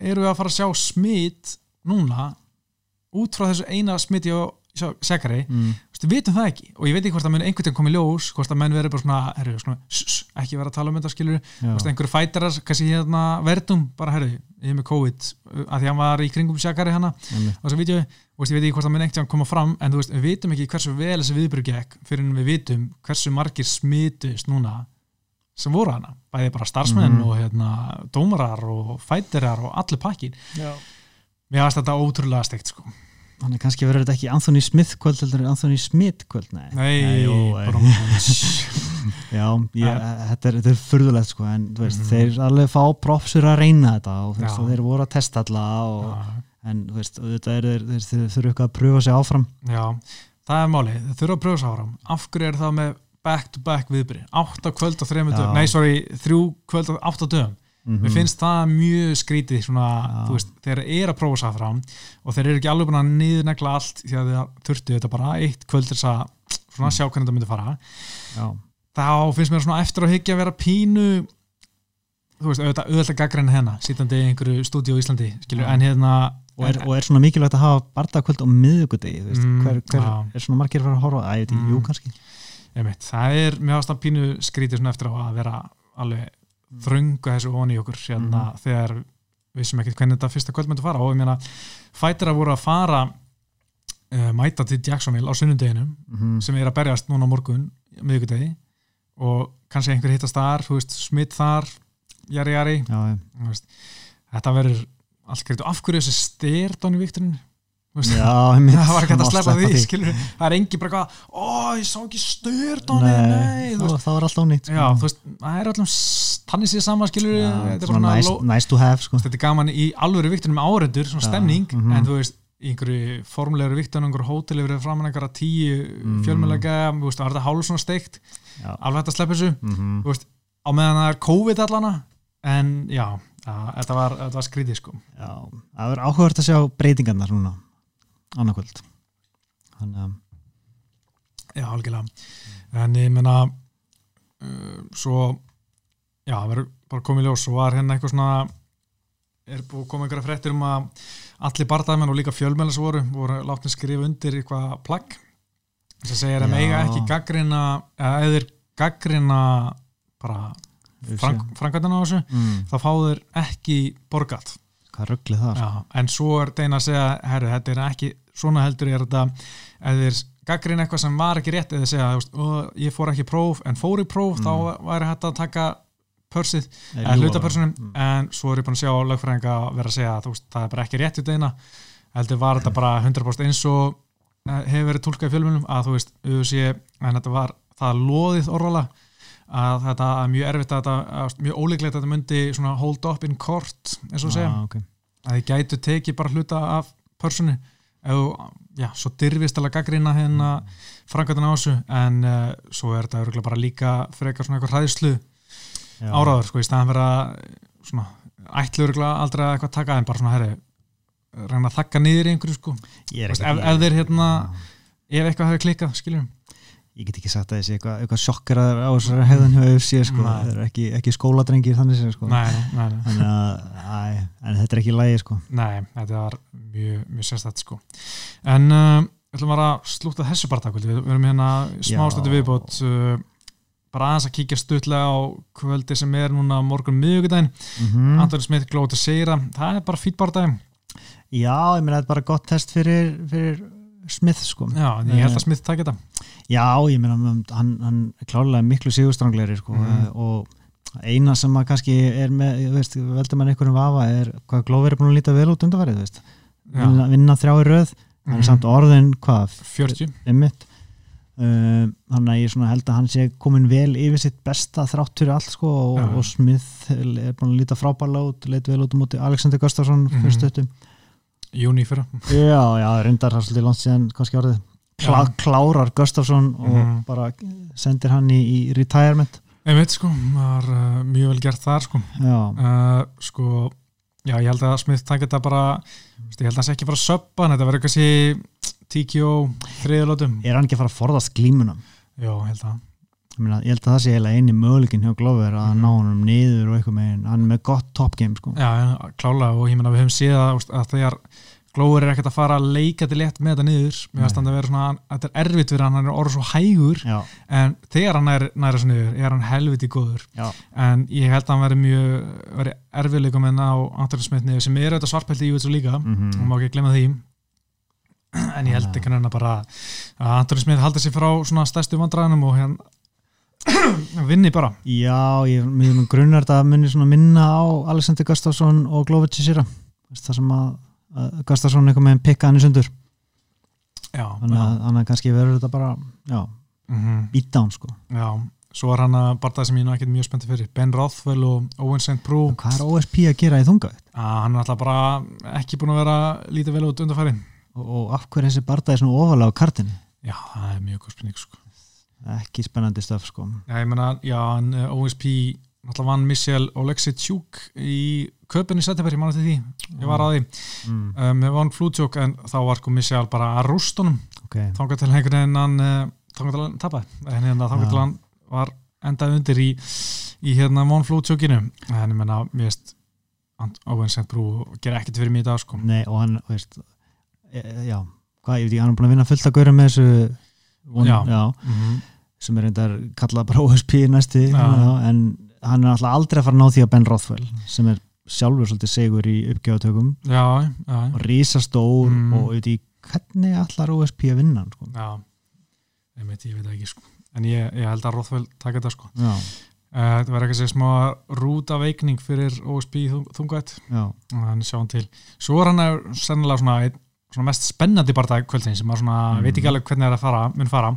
eru við að fara að sjá smit núna út frá þessu eina smiti á sekari, Mm. við vitum það ekki og ég veit ekki hvort að menn einhvern veginn komið ljós hvort að menn verður bara svona, herru, svona ss, ekki vera að tala um þetta skilur Já. Vist, einhverju fætarar, kannski hérna verðum bara, herru, ég er með COVID að því hann var í kringum sjakari hana Einmitt. á þessu vídeo, og veist, ég veit ekki hvort það mun ekkert koma fram en þú veist, við vitum ekki hversu vel þessi viðbyrg gekk fyrir en við vitum hversu margir smitust núna sem voru hana, bæði bara starfsmenn Mhm. og hérna, dómarar og fætarar og allir pakkin Já. mér varst þetta ótrúlega steikt sko Þannig kannski verður þetta ekki Anthony Smith kvöld heldur en Anthony Smith kvöld Nei, nei, jú, [LAUGHS] Já, ég, þetta, er, er furðulegt sko en veist, Mhm. þeir alveg fá propsur að reyna þetta og, veist, þeir voru að testa alla og, en veist, er, þeir, þeir, þeir þurfu eitthvað að pröfa sig áfram. Já, það er málið, þau þurfa að pröfa svo áram af hverju er það með back to back viðbyrði átta kvöld á þrejum dögum. Nei, sorry, þrjú kvöld á átta dögum mm mér finnst það mjög skrítið svona, þú veist, þeir eru að prófa sér fram og þeir eru ekki alveg búin að niðurnegla allt því að þeir þurftu þetta bara eitt kvöld til þess að svona sjá hvernig þetta myndi fara. Já, þá finnst mér svona eftir að higgja að vera pínu þú veist, auðvitað, auðvitað gaggrinni hennar sítandi í einhverju stúdíu í Íslandi skilur, Já. en hérna og er, og er svona mikilvægt að hafa bardagkvöld á miðugudegi, þú veist, Mm, hver, hver er svona margir að fara að horfa, að ég veit ekki, Mm. jú kannski. Einmitt, það er mjög ástæðan pínu skrítið svona eftir að vera alveg þröngu þessu onni í okkur hérna, Mhm. þegar við sem ekkert hvernig þetta fyrsta kvöld myndi fara. Og ég meina fætir að voru að fara uh, mæta til Jacksonville á sunnundeginum mm sem er að berjast núna morgun miðvikudegi. Og kannski einhver hittast þar, veist, smitt þar jari jari, Já, þetta verður allt skrítið og af hverju þessi styrdón í vikturinn já [LAUGHS] einmitt, það var ekki að sleppa því, því. skilur það er engi bara eitthvað, ó ég sá ekki styrdóni nei, Nei, þú þá, veist. þá er allt ónýtt Já, þú veist, það er allum tannig sér sama skilur Já, þetta er nice, nice to have sko. þetta er gaman í alvöru viktunum árendur svona Já, stemning, mhm. en þú veist í einhverju formulegur viktunum, einhverju hóteli verið framan einhverja tíu Mm. fjölmjölega þú veist, það er þetta hálf svona steikt. Alveg hægt að sleppa þessu, Mhm. þú veist á meðan það er COVID allana en já, já þetta, var, var skrítið sko. Það er áhugavert að sjá breytingarnar núna annarkvöld þannig að já, algjörlega. En ég menna uh, svo já, það verður bara komið ljós. Og var hérna eitthvað svona er búið að koma einhverja fréttir um að allir bardamenn og líka fjölmennar sem voru voru látni skrifa undir eitthvað plagg. Segir að Já. meiga ekki gaggrina eða eða gaggrina bara frank, framkvæmdana á þessu mm, þá fá þeir ekki borgat hvað ruggli það Já, en svo er deina að segja herru, þetta er ekki, svona heldur er þetta ef þeir gaggrinn eitthvað sem var ekki rétt eða segja, þú veist, "Ó, ég fór ekki próf en fór í próf, Mm. þá væri hægt að taka pörsið, Nei, eða ljúga. hluta pörsunum Mm. en svo er ég búin að sjá lögfræðinga vera að segja að það er bara ekki rétt í deina heldur var þetta bara 100% eins og eh, hefur verið tólkað í fjölmjölum að þú veist, UFC, en þetta var það loðið orðala að þetta er mjög erfitt að þetta, að, mjög ólíklegt að þetta myndi svona hold up in court eins og segja, ah, okay. að þið gætu tekið bara hluta af personu eða, já, svo dyrfist alveg gaggrina hérna frangatina á þessu en uh, svo er þetta bara líka frekar svona eitthvað hræðslu Já. áraður sko, í staðan að svona, ætlu aldrei að eitthvað taka en bara svona, herri, reyna að þakka niður í einhverju sko, ekki- ef- ef þeir hérna- ef eitthvað hefur klikkað, skiljum ég get ekki sagt að þessi eitthvað, eitthvað sjokkar á þessari hjá UFC sko. Það er ekki, ekki skóladrengir þannig séð sko. nei, nei, nei, Þannig að, æ, en þetta er ekki lægi sko. nei, þetta var mjög, mjög sérstætt sko en uh, ætlum bara að slúta þessu barndagkvöldi, við við erum hérna smástöndi Já. viðbót uh, bara aðeins að kíkja stutlega á kvöldi sem er núna morgun miðugudaginn mm Antoni Smith glóti segra, það er bara fýtt barndaginn Já, ég meina þetta er bara gott test fyrir, fyrir Smith sko. já, en ég held að Smith takk þetta Já, ég meina hann, hann er klárlega miklu sigurstranglegri sko, Mhm. og eina sem að kannski er með, veist, veldur mann einhverjum vafa er hvað Glover er búin að líta vel út undarfærið, þú veist, vinna, vinna þrjá í röð, hann Mhm. er samt orðin hvað, 40 einmitt uh, þannig að ég held að hann sé komin vel yfir sitt besta þrátt fyrir allt sko og, Já. og Smith er búin að líta frábæla út leit vel út móti Alexander Gustafsson Mhm. fyrir stöttum júni fyrra já, já, reyndar það er svolítið langt síðan kannski orðið Klá, klárar Gustafsson og Mhm. bara sendir hann í, í retirement. Einmitt sko, var uh, mjög vel gert þar sko. Já, uh, sko, já ég held að Smith takk þetta bara, ég held að það sé ekki bara söppan, þetta verður kannski TKO þriðalótum, er hann ekki að fara að forðast glímunum? Já, ég held að. Ég, ég held að það sé eiginlega eini möguleikin hjá Glover að Mhm. ná hann niður og eitthvað með hann er með gott top game sko. Já, já, klálega. Og ég menna við höfum séð að, að þegar Glóður er ekkert að fara að leika til létt með þetta niður, mér finnst hann að vera svona þetta er erfitt fyrir hann, hann er orðið svo hægur. Já, en þegar hann er næra svo niður er hann helviti góður. Já, en ég held að hann veri mjög veri erfiðleikum en á Anthony Smith niður sem er auðvitað svarpælti í USA líka. Mhm. og má ekki glemma því. En ég held ekki hann bara að Anthony Smith haldi sér frá svona stærstu vandræðanum og hérna [CLEARS THROAT] vinni bara. Já, ég grunnar þetta að minna á Alexander Gustafsson og Glover Chisira það sem að, að Gustafsson eitthvað með pikka hann í sundur já, þannig að, þannig að kannski verður þetta bara já, mm beat down sko já, svo er hann að barndað sem ég nú ekkert mjög spenntið fyrir Ben Rothwell og Owen St. Prue Hvað er OSP að gera í þunga? að hann er alltaf bara ekki búin að vera lítið vel út undarfæri Og, og af hverju er þessi barndagi svona ofalega á kartinu? já, það er mjög góð spurning sko. Ekki spennandi stöf sko já, ég meina, já, hann, eh, OSP alltaf vann Michel Oleksitschuk í köpunni setjabæri, ég manna til því ég var að því, mm, um, með vann flútjók en þá var sko Michel bara að rústunum Ok, þangað til einhvern veginn hann uh, þangað til hann tapaði en hérna þangað Já. til hann var endað undir í, í hérna Von Flútsjókinu en ég menna, mér veist Owen St. Brú gera ekkert fyrir mig í dag sko. nei og hann, veist e, e, já, hvað, ég veit hann er búin að vinna fullt að gaura með þessu von, Já. já, mm -hmm. sem er reyndar kallað bara OSP næsti Já. já, en hann er alltaf aldrei að fara að ná því að Ben Rothwell sem er sjálfur svolítið segur í já, og risastór Mm. og veit ég, hvernig allar OSP að vinna sko? já ég veit, ég veit það ekki sko. en ég, ég held að Rothwell taka þetta sko. uh, þetta verður ekki að segja smá rúta veikning fyrir OSB þung, þungvætt já, þannig sjáum til svo er hann sennilega svona, einn- svona mest spennandi barndag kvöldin sem svona, Mhm. veit ekki alveg hvernig er að fara, mun fara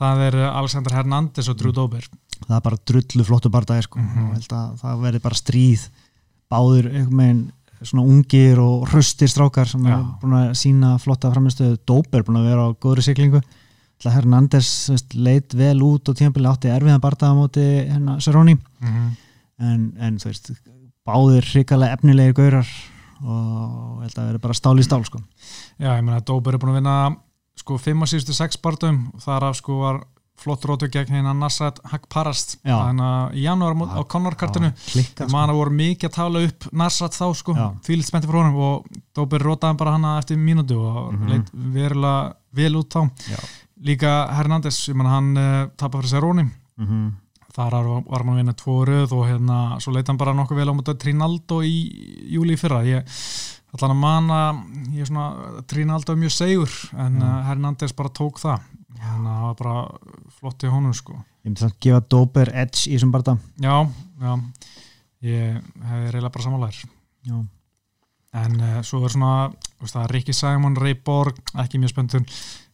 það er Alexander Hernandez og Drew Dober það er bara drullu flottu bardagi sko. Mhm. og held að það verði bara stríð báður einhvern veginn svona ungir og hröstir strákar sem Já. er búin að sína flotta framistöðu Dóper búin að vera á góðri þú veist, leit vel út og tímabili átti erfiðan bardaða móti hérna Seroni mm en, en þú veist báðir hrikalega efnilegir gaurar og held að verði bara stál í stál sko. já, ég meina Dober er búin að vinna sko 5 og síðustu 6 barndum þar af sko var flott rótu gegn hérna Nassat Hagparast Já. þannig að í janúar á Conor-kartinu klikka sko. mann voru mikið að tala upp Nassat þá sko, Já. fílitt spennti fyrir honum og Dober rótaði bara hana eftir mínútu og Mhm. leit verulega vel út þá Já. líka Hernandez, ég meina hann uh, tapar fyrir Seróni, mm þar var, var maður að vinna tvo röð og hérna svo leit hann bara nokkuð vel á mútið Trinaldo í júli fyrra, ég að mana, ég er svona Trinaldo er mjög segur, en Já. uh, Hernandez bara tók það, þannig að það var bara flott í honum sko. Ég myndi samt gefa Dóper edge í þessum barda. Já, já, ég hefði reyla bara samanlegar já, en uh, svo er svona veist, það er Ricky Simon, Ray Borg ekki mjög spenntur,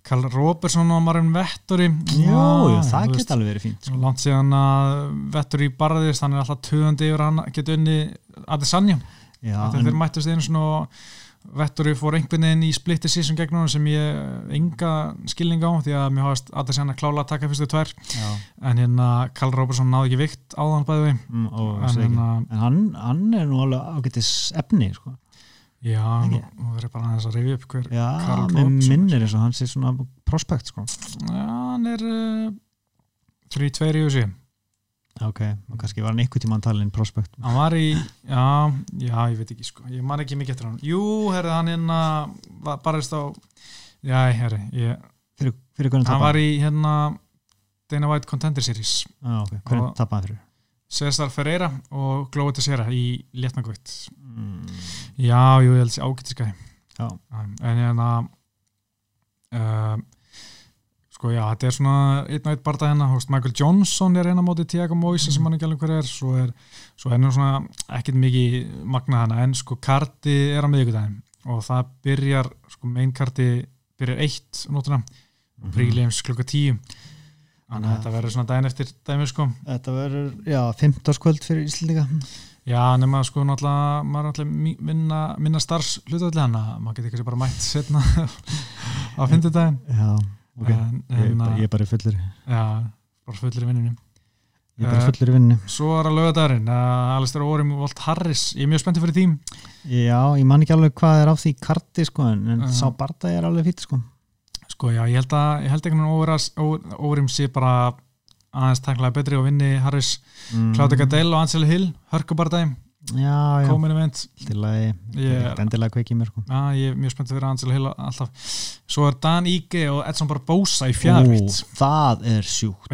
Karl Robertson og Marvin Vettori. Jú, Já, það geti alveg verið fínt sko. Langt síðan að Vettori barðist, hann er alltaf töðandi yfir að hann geti unni Adesanya. Já, þegar þeir mættust einu svona og Vettori fór einhvern veginn í splitti sísum gegn hún sem ég enga skilning á því að mér hafast Adesanya klála að taka fyrstu tvær já, en hérna Karl Robertson náði ekki vikt áðan bæði við mm, en, hérna, en hann, hann er nú alveg ágættis efni sko. já, Ekki? nú verður bara aðeins að rifja upp hver Já, Karl með Robertson. minnir eins og hann sé svona prospekt sko. já, hann er uh, 3-2 í USA Ok, kannski var hann einhvern tímann talin prospekt. Hann var í, já, já, ég veit ekki sko, ég man ekki mikið eftir hann. Jú, herri, hann hérna barist á, já, herri ég, Fyrir, fyrir hann tappa var í hérna Dana White Contender Series. Ah, okay. Hvernig og- tappa hann fyrir? Cesar Ferreira og Glói Teixeira í léttnangveitt Mm, já, jú, ég held þessi ágættiskæði já, en hérna uh, sko já, þetta er svona einn og einn barða hérna, þú veist, Michael Johnson er eina móti Tiago Moise sem hann ekki alveg hver er. Svo er, svo er nú svona ekkert mikið magnað hana, en sko karti er á miðvikudaginn. Og það byrjar sko mainkarti byrjar eitt nótuna, Mhm. prílims klukka tíu. Þannig að þetta verður svona daginn eftir dæmi sko. Þetta verður, já, 15. fyrir Íslandinga Já, nema sko náttúrulega maður er náttúrulega mi- minna, minna starfs hlutvalli hann að maður getur kannski bara mætt setna [LAUGHS] á fyndudaginn Já, ok en, en, ég, ég er bara fullur já, bara fullir í vinnunum Ég er bara Eh, fullur í vinnu Svo er að lögadagurinn uh, Alistair Orim Volt Harris, ég er mjög spenntið fyrir tím Já, ég man ekki alveg hvað er á því karti sko, en, en Já. sá barða er alveg fýtt sko. Sko já, ég held að ég held ekki að Orim sé bara aðeins taklega betri og vinni Harris, mm. Claudia Gadell og Ansel Hill hörkubardæm, Já, já, til að Ég- endilega kveiki mér sko. Já, ég er mjög spenntið fyrir Ansel Hill alltaf. Svo er Dan Ige og Edson Barbosa í fjárvitt Það er sjúkt.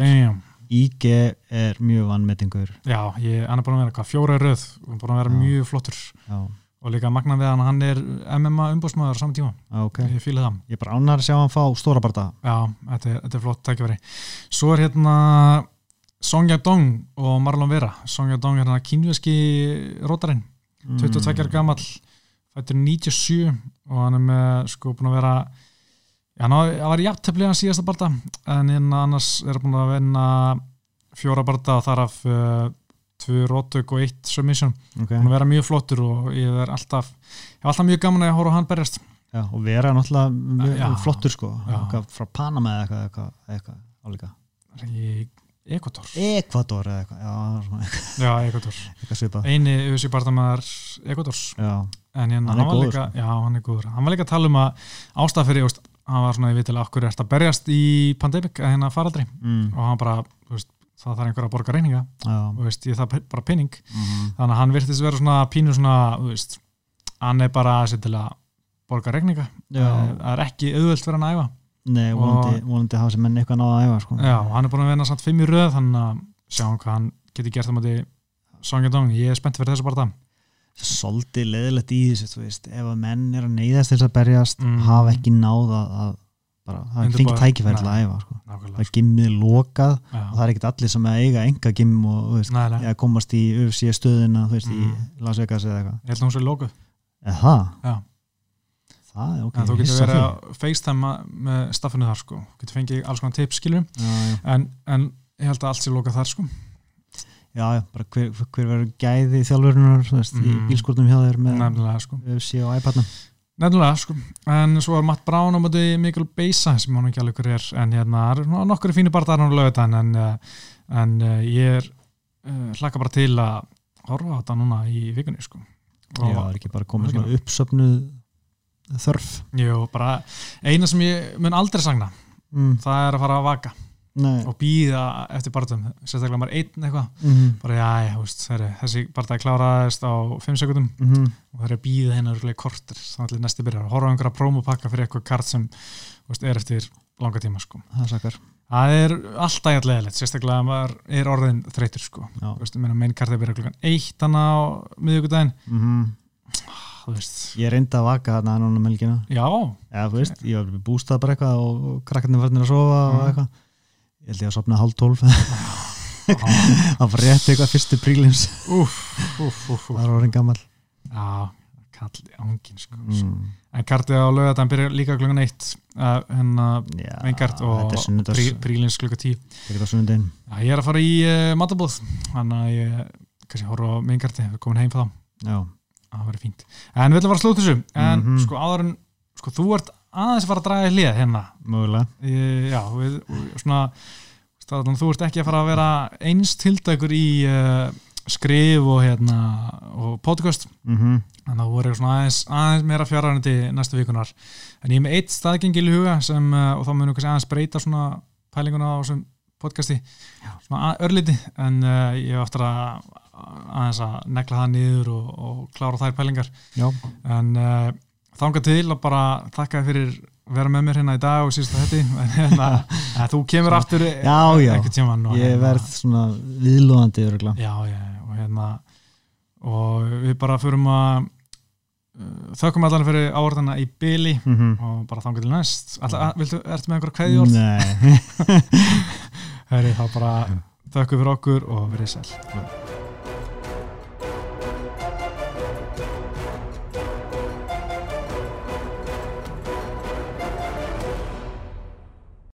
IG er mjög vannmetingur Já, ég, hann er búin að vera hvað, fjóra röð. Og búin að vera Já. mjög flottur. Já, og líka magna við hann, hann er MMA umbúsmaður á saman tíma, já, ok. Ég fíla það. Ég er bara ánægður að sjá hann fá stóra barða Já, þetta er, þetta er flott tækifæri. Svo er hérna Song Yadong og Marlon Vera. Song Yadong er hérna kínveski rótarinn, Mm. 22 ára gamall fættur 97 og hann er með sko búin að vera hann var- hann í jafntefli hann síðasta barða en hérna annars er hann búin að vinna fjóra barða og þar af uh, tvö rótök og eitt submission. Ok, búin að vera mjög flottur og ég er alltaf ég er alltaf mjög gaman að horfa á hann berjast. Já, og vera náttúrulega mjög Já. flottur sko. Eitthvað frá Panama eða eitthvað, eitthvað, eitthvað álíka. Í Ekvator Ekvador eða eitthvað, já, Ekvator eini UFC barndamæður Ekvators en hérna, Hann hann, var líka, sko. já, hann er góður. Hann var líka að tala um að veist, hann var svona í vitilega okkur er að berjast í pandemic að hérna faraldri. Mm, og hann bara, veist, það þarf einhver að borga reyninga já. Og veist, ég það bara pinning mm, þannig að hann virtist vera svona pínu svona veist, hann er bara að borga reyninga það er ekki auðvöld hann að æfa Nei, vonandi, hafa sem menn eitthvað náða að æfa sko. já, hann er búin að vinna samt fimm í röð þannig að sjáum hvað hann getur gert á móti Sonja Dong, ég er spennt fyrir þessu bara Svolítið leðilegt í þessu þú veist, ef að menn er að neyðast til þess að berjast Mm. hafa ekki náða að bara, það Undirbúa- fengi tækifæri til að æfa sko. það er gimmið lokað Já. og það er ekkert allir sem að eiga enga gimm og veist, Nei, komast í UFC stöðina þú veist, Mm. í Las Vegas eða eitthvað Ég held að hún sé lókuð. eða það, Já. það er ok En þú getur verið að FaceTime með staffinu þar sko. Getur fengið alls konar tips já, En, en ég held að allt sé lókað þar sko. já, bara hver, hver verður gæði þjálfurinnar þú veist, í Mm. bílskortum hjá þér með Nefnilega sko. UFC og iPadnum Nefnilega sko. En svo er Matt Brown á móti Mikkel Beisa sem hann ekki alveg hver er. En hérna, er nokkur fínu barðar hann á lögutæn. En, eh, en eh, ég er uh, hlaka bara til að horfa á þetta núna í vikunni sko. já, það er ekki bara komið svona uppsöfnuð þörf Jú, bara eina sem ég mun aldrei sagna, mm. það er að fara að vaka Nei. og býða eftir barðum. Sérstaklega maður einn eitthvað. Mm bara já, já, veist, herri, þessi barndagi kláraðist á 5 sekundum -hmm. og það er að býða hennar korter þannig að næsti byrjar horfa einhverja prómupakka fyrir eitthvað kart sem veist, er eftir langa tíma sko. það það er alltaf jægt leðilegt sérstaklega að maður er orðin þreytur sko. ég meina, mein kartið byrjar klukkan eitt hann á miðugudaginn Mm veist, ég reyndi að vaka þarna núna melgina já, eða þú veist, ég var bústað bara eitthvað og, og krakkarnir varnir að sofa og Mm. eitthvað. Ég held ég að sopna hálf tólf. [LAUGHS] Það var rétt eitthvað fyrstu úf, það var orðin gammal já, kalli ángin sko. mm. en kartið á lögadaginn byrja líka klukkan eitt uh, hennar Já, Veingart og prí, prílins klukka tíu. Já, ég er að fara í uh, matabóð þannig að ég kannski horfa á Veingarti við komin heim frá þá, Já, það verður fínt. En við ætlum að fara að slúta þessu. En Mhm. sko áður en, sko þú ert aðeins að fara að draga í hlið hérna. Mögulega. Ég- já, við, svona staðan, þú ert ekki að fara að vera eins tildækur í uh, skrif og hérna og podcast. Mm þannig að þú verður svona aðeins, aðeins meira fjárhænandi næstu vikunar en ég er með eitt staðgengil í huga sem, uh, og þá munum kannski aðeins breyta svona pælinguna á podcasti. Svona að- örliti en uh, ég hef aftur að aðeins að negla það niður og, og klára þær pælingar. Já, en uh, þangað til að bara þakka þér fyrir að vera með mér hérna í dag og síðust að þetta en hérna, að þú kemur aftur já, já. tímann og ég hérna- verð svona viðlóðandi örugla já, já, og hérna og við bara förum að þökkum allan fyrir áhörðana í byli mm -hmm. og bara þangað til næst. Alla, viltu, ertu með einhverja kveðjórð? Nei. [LAUGHS] Heri, þá bara þökkum fyrir okkur og verið sæl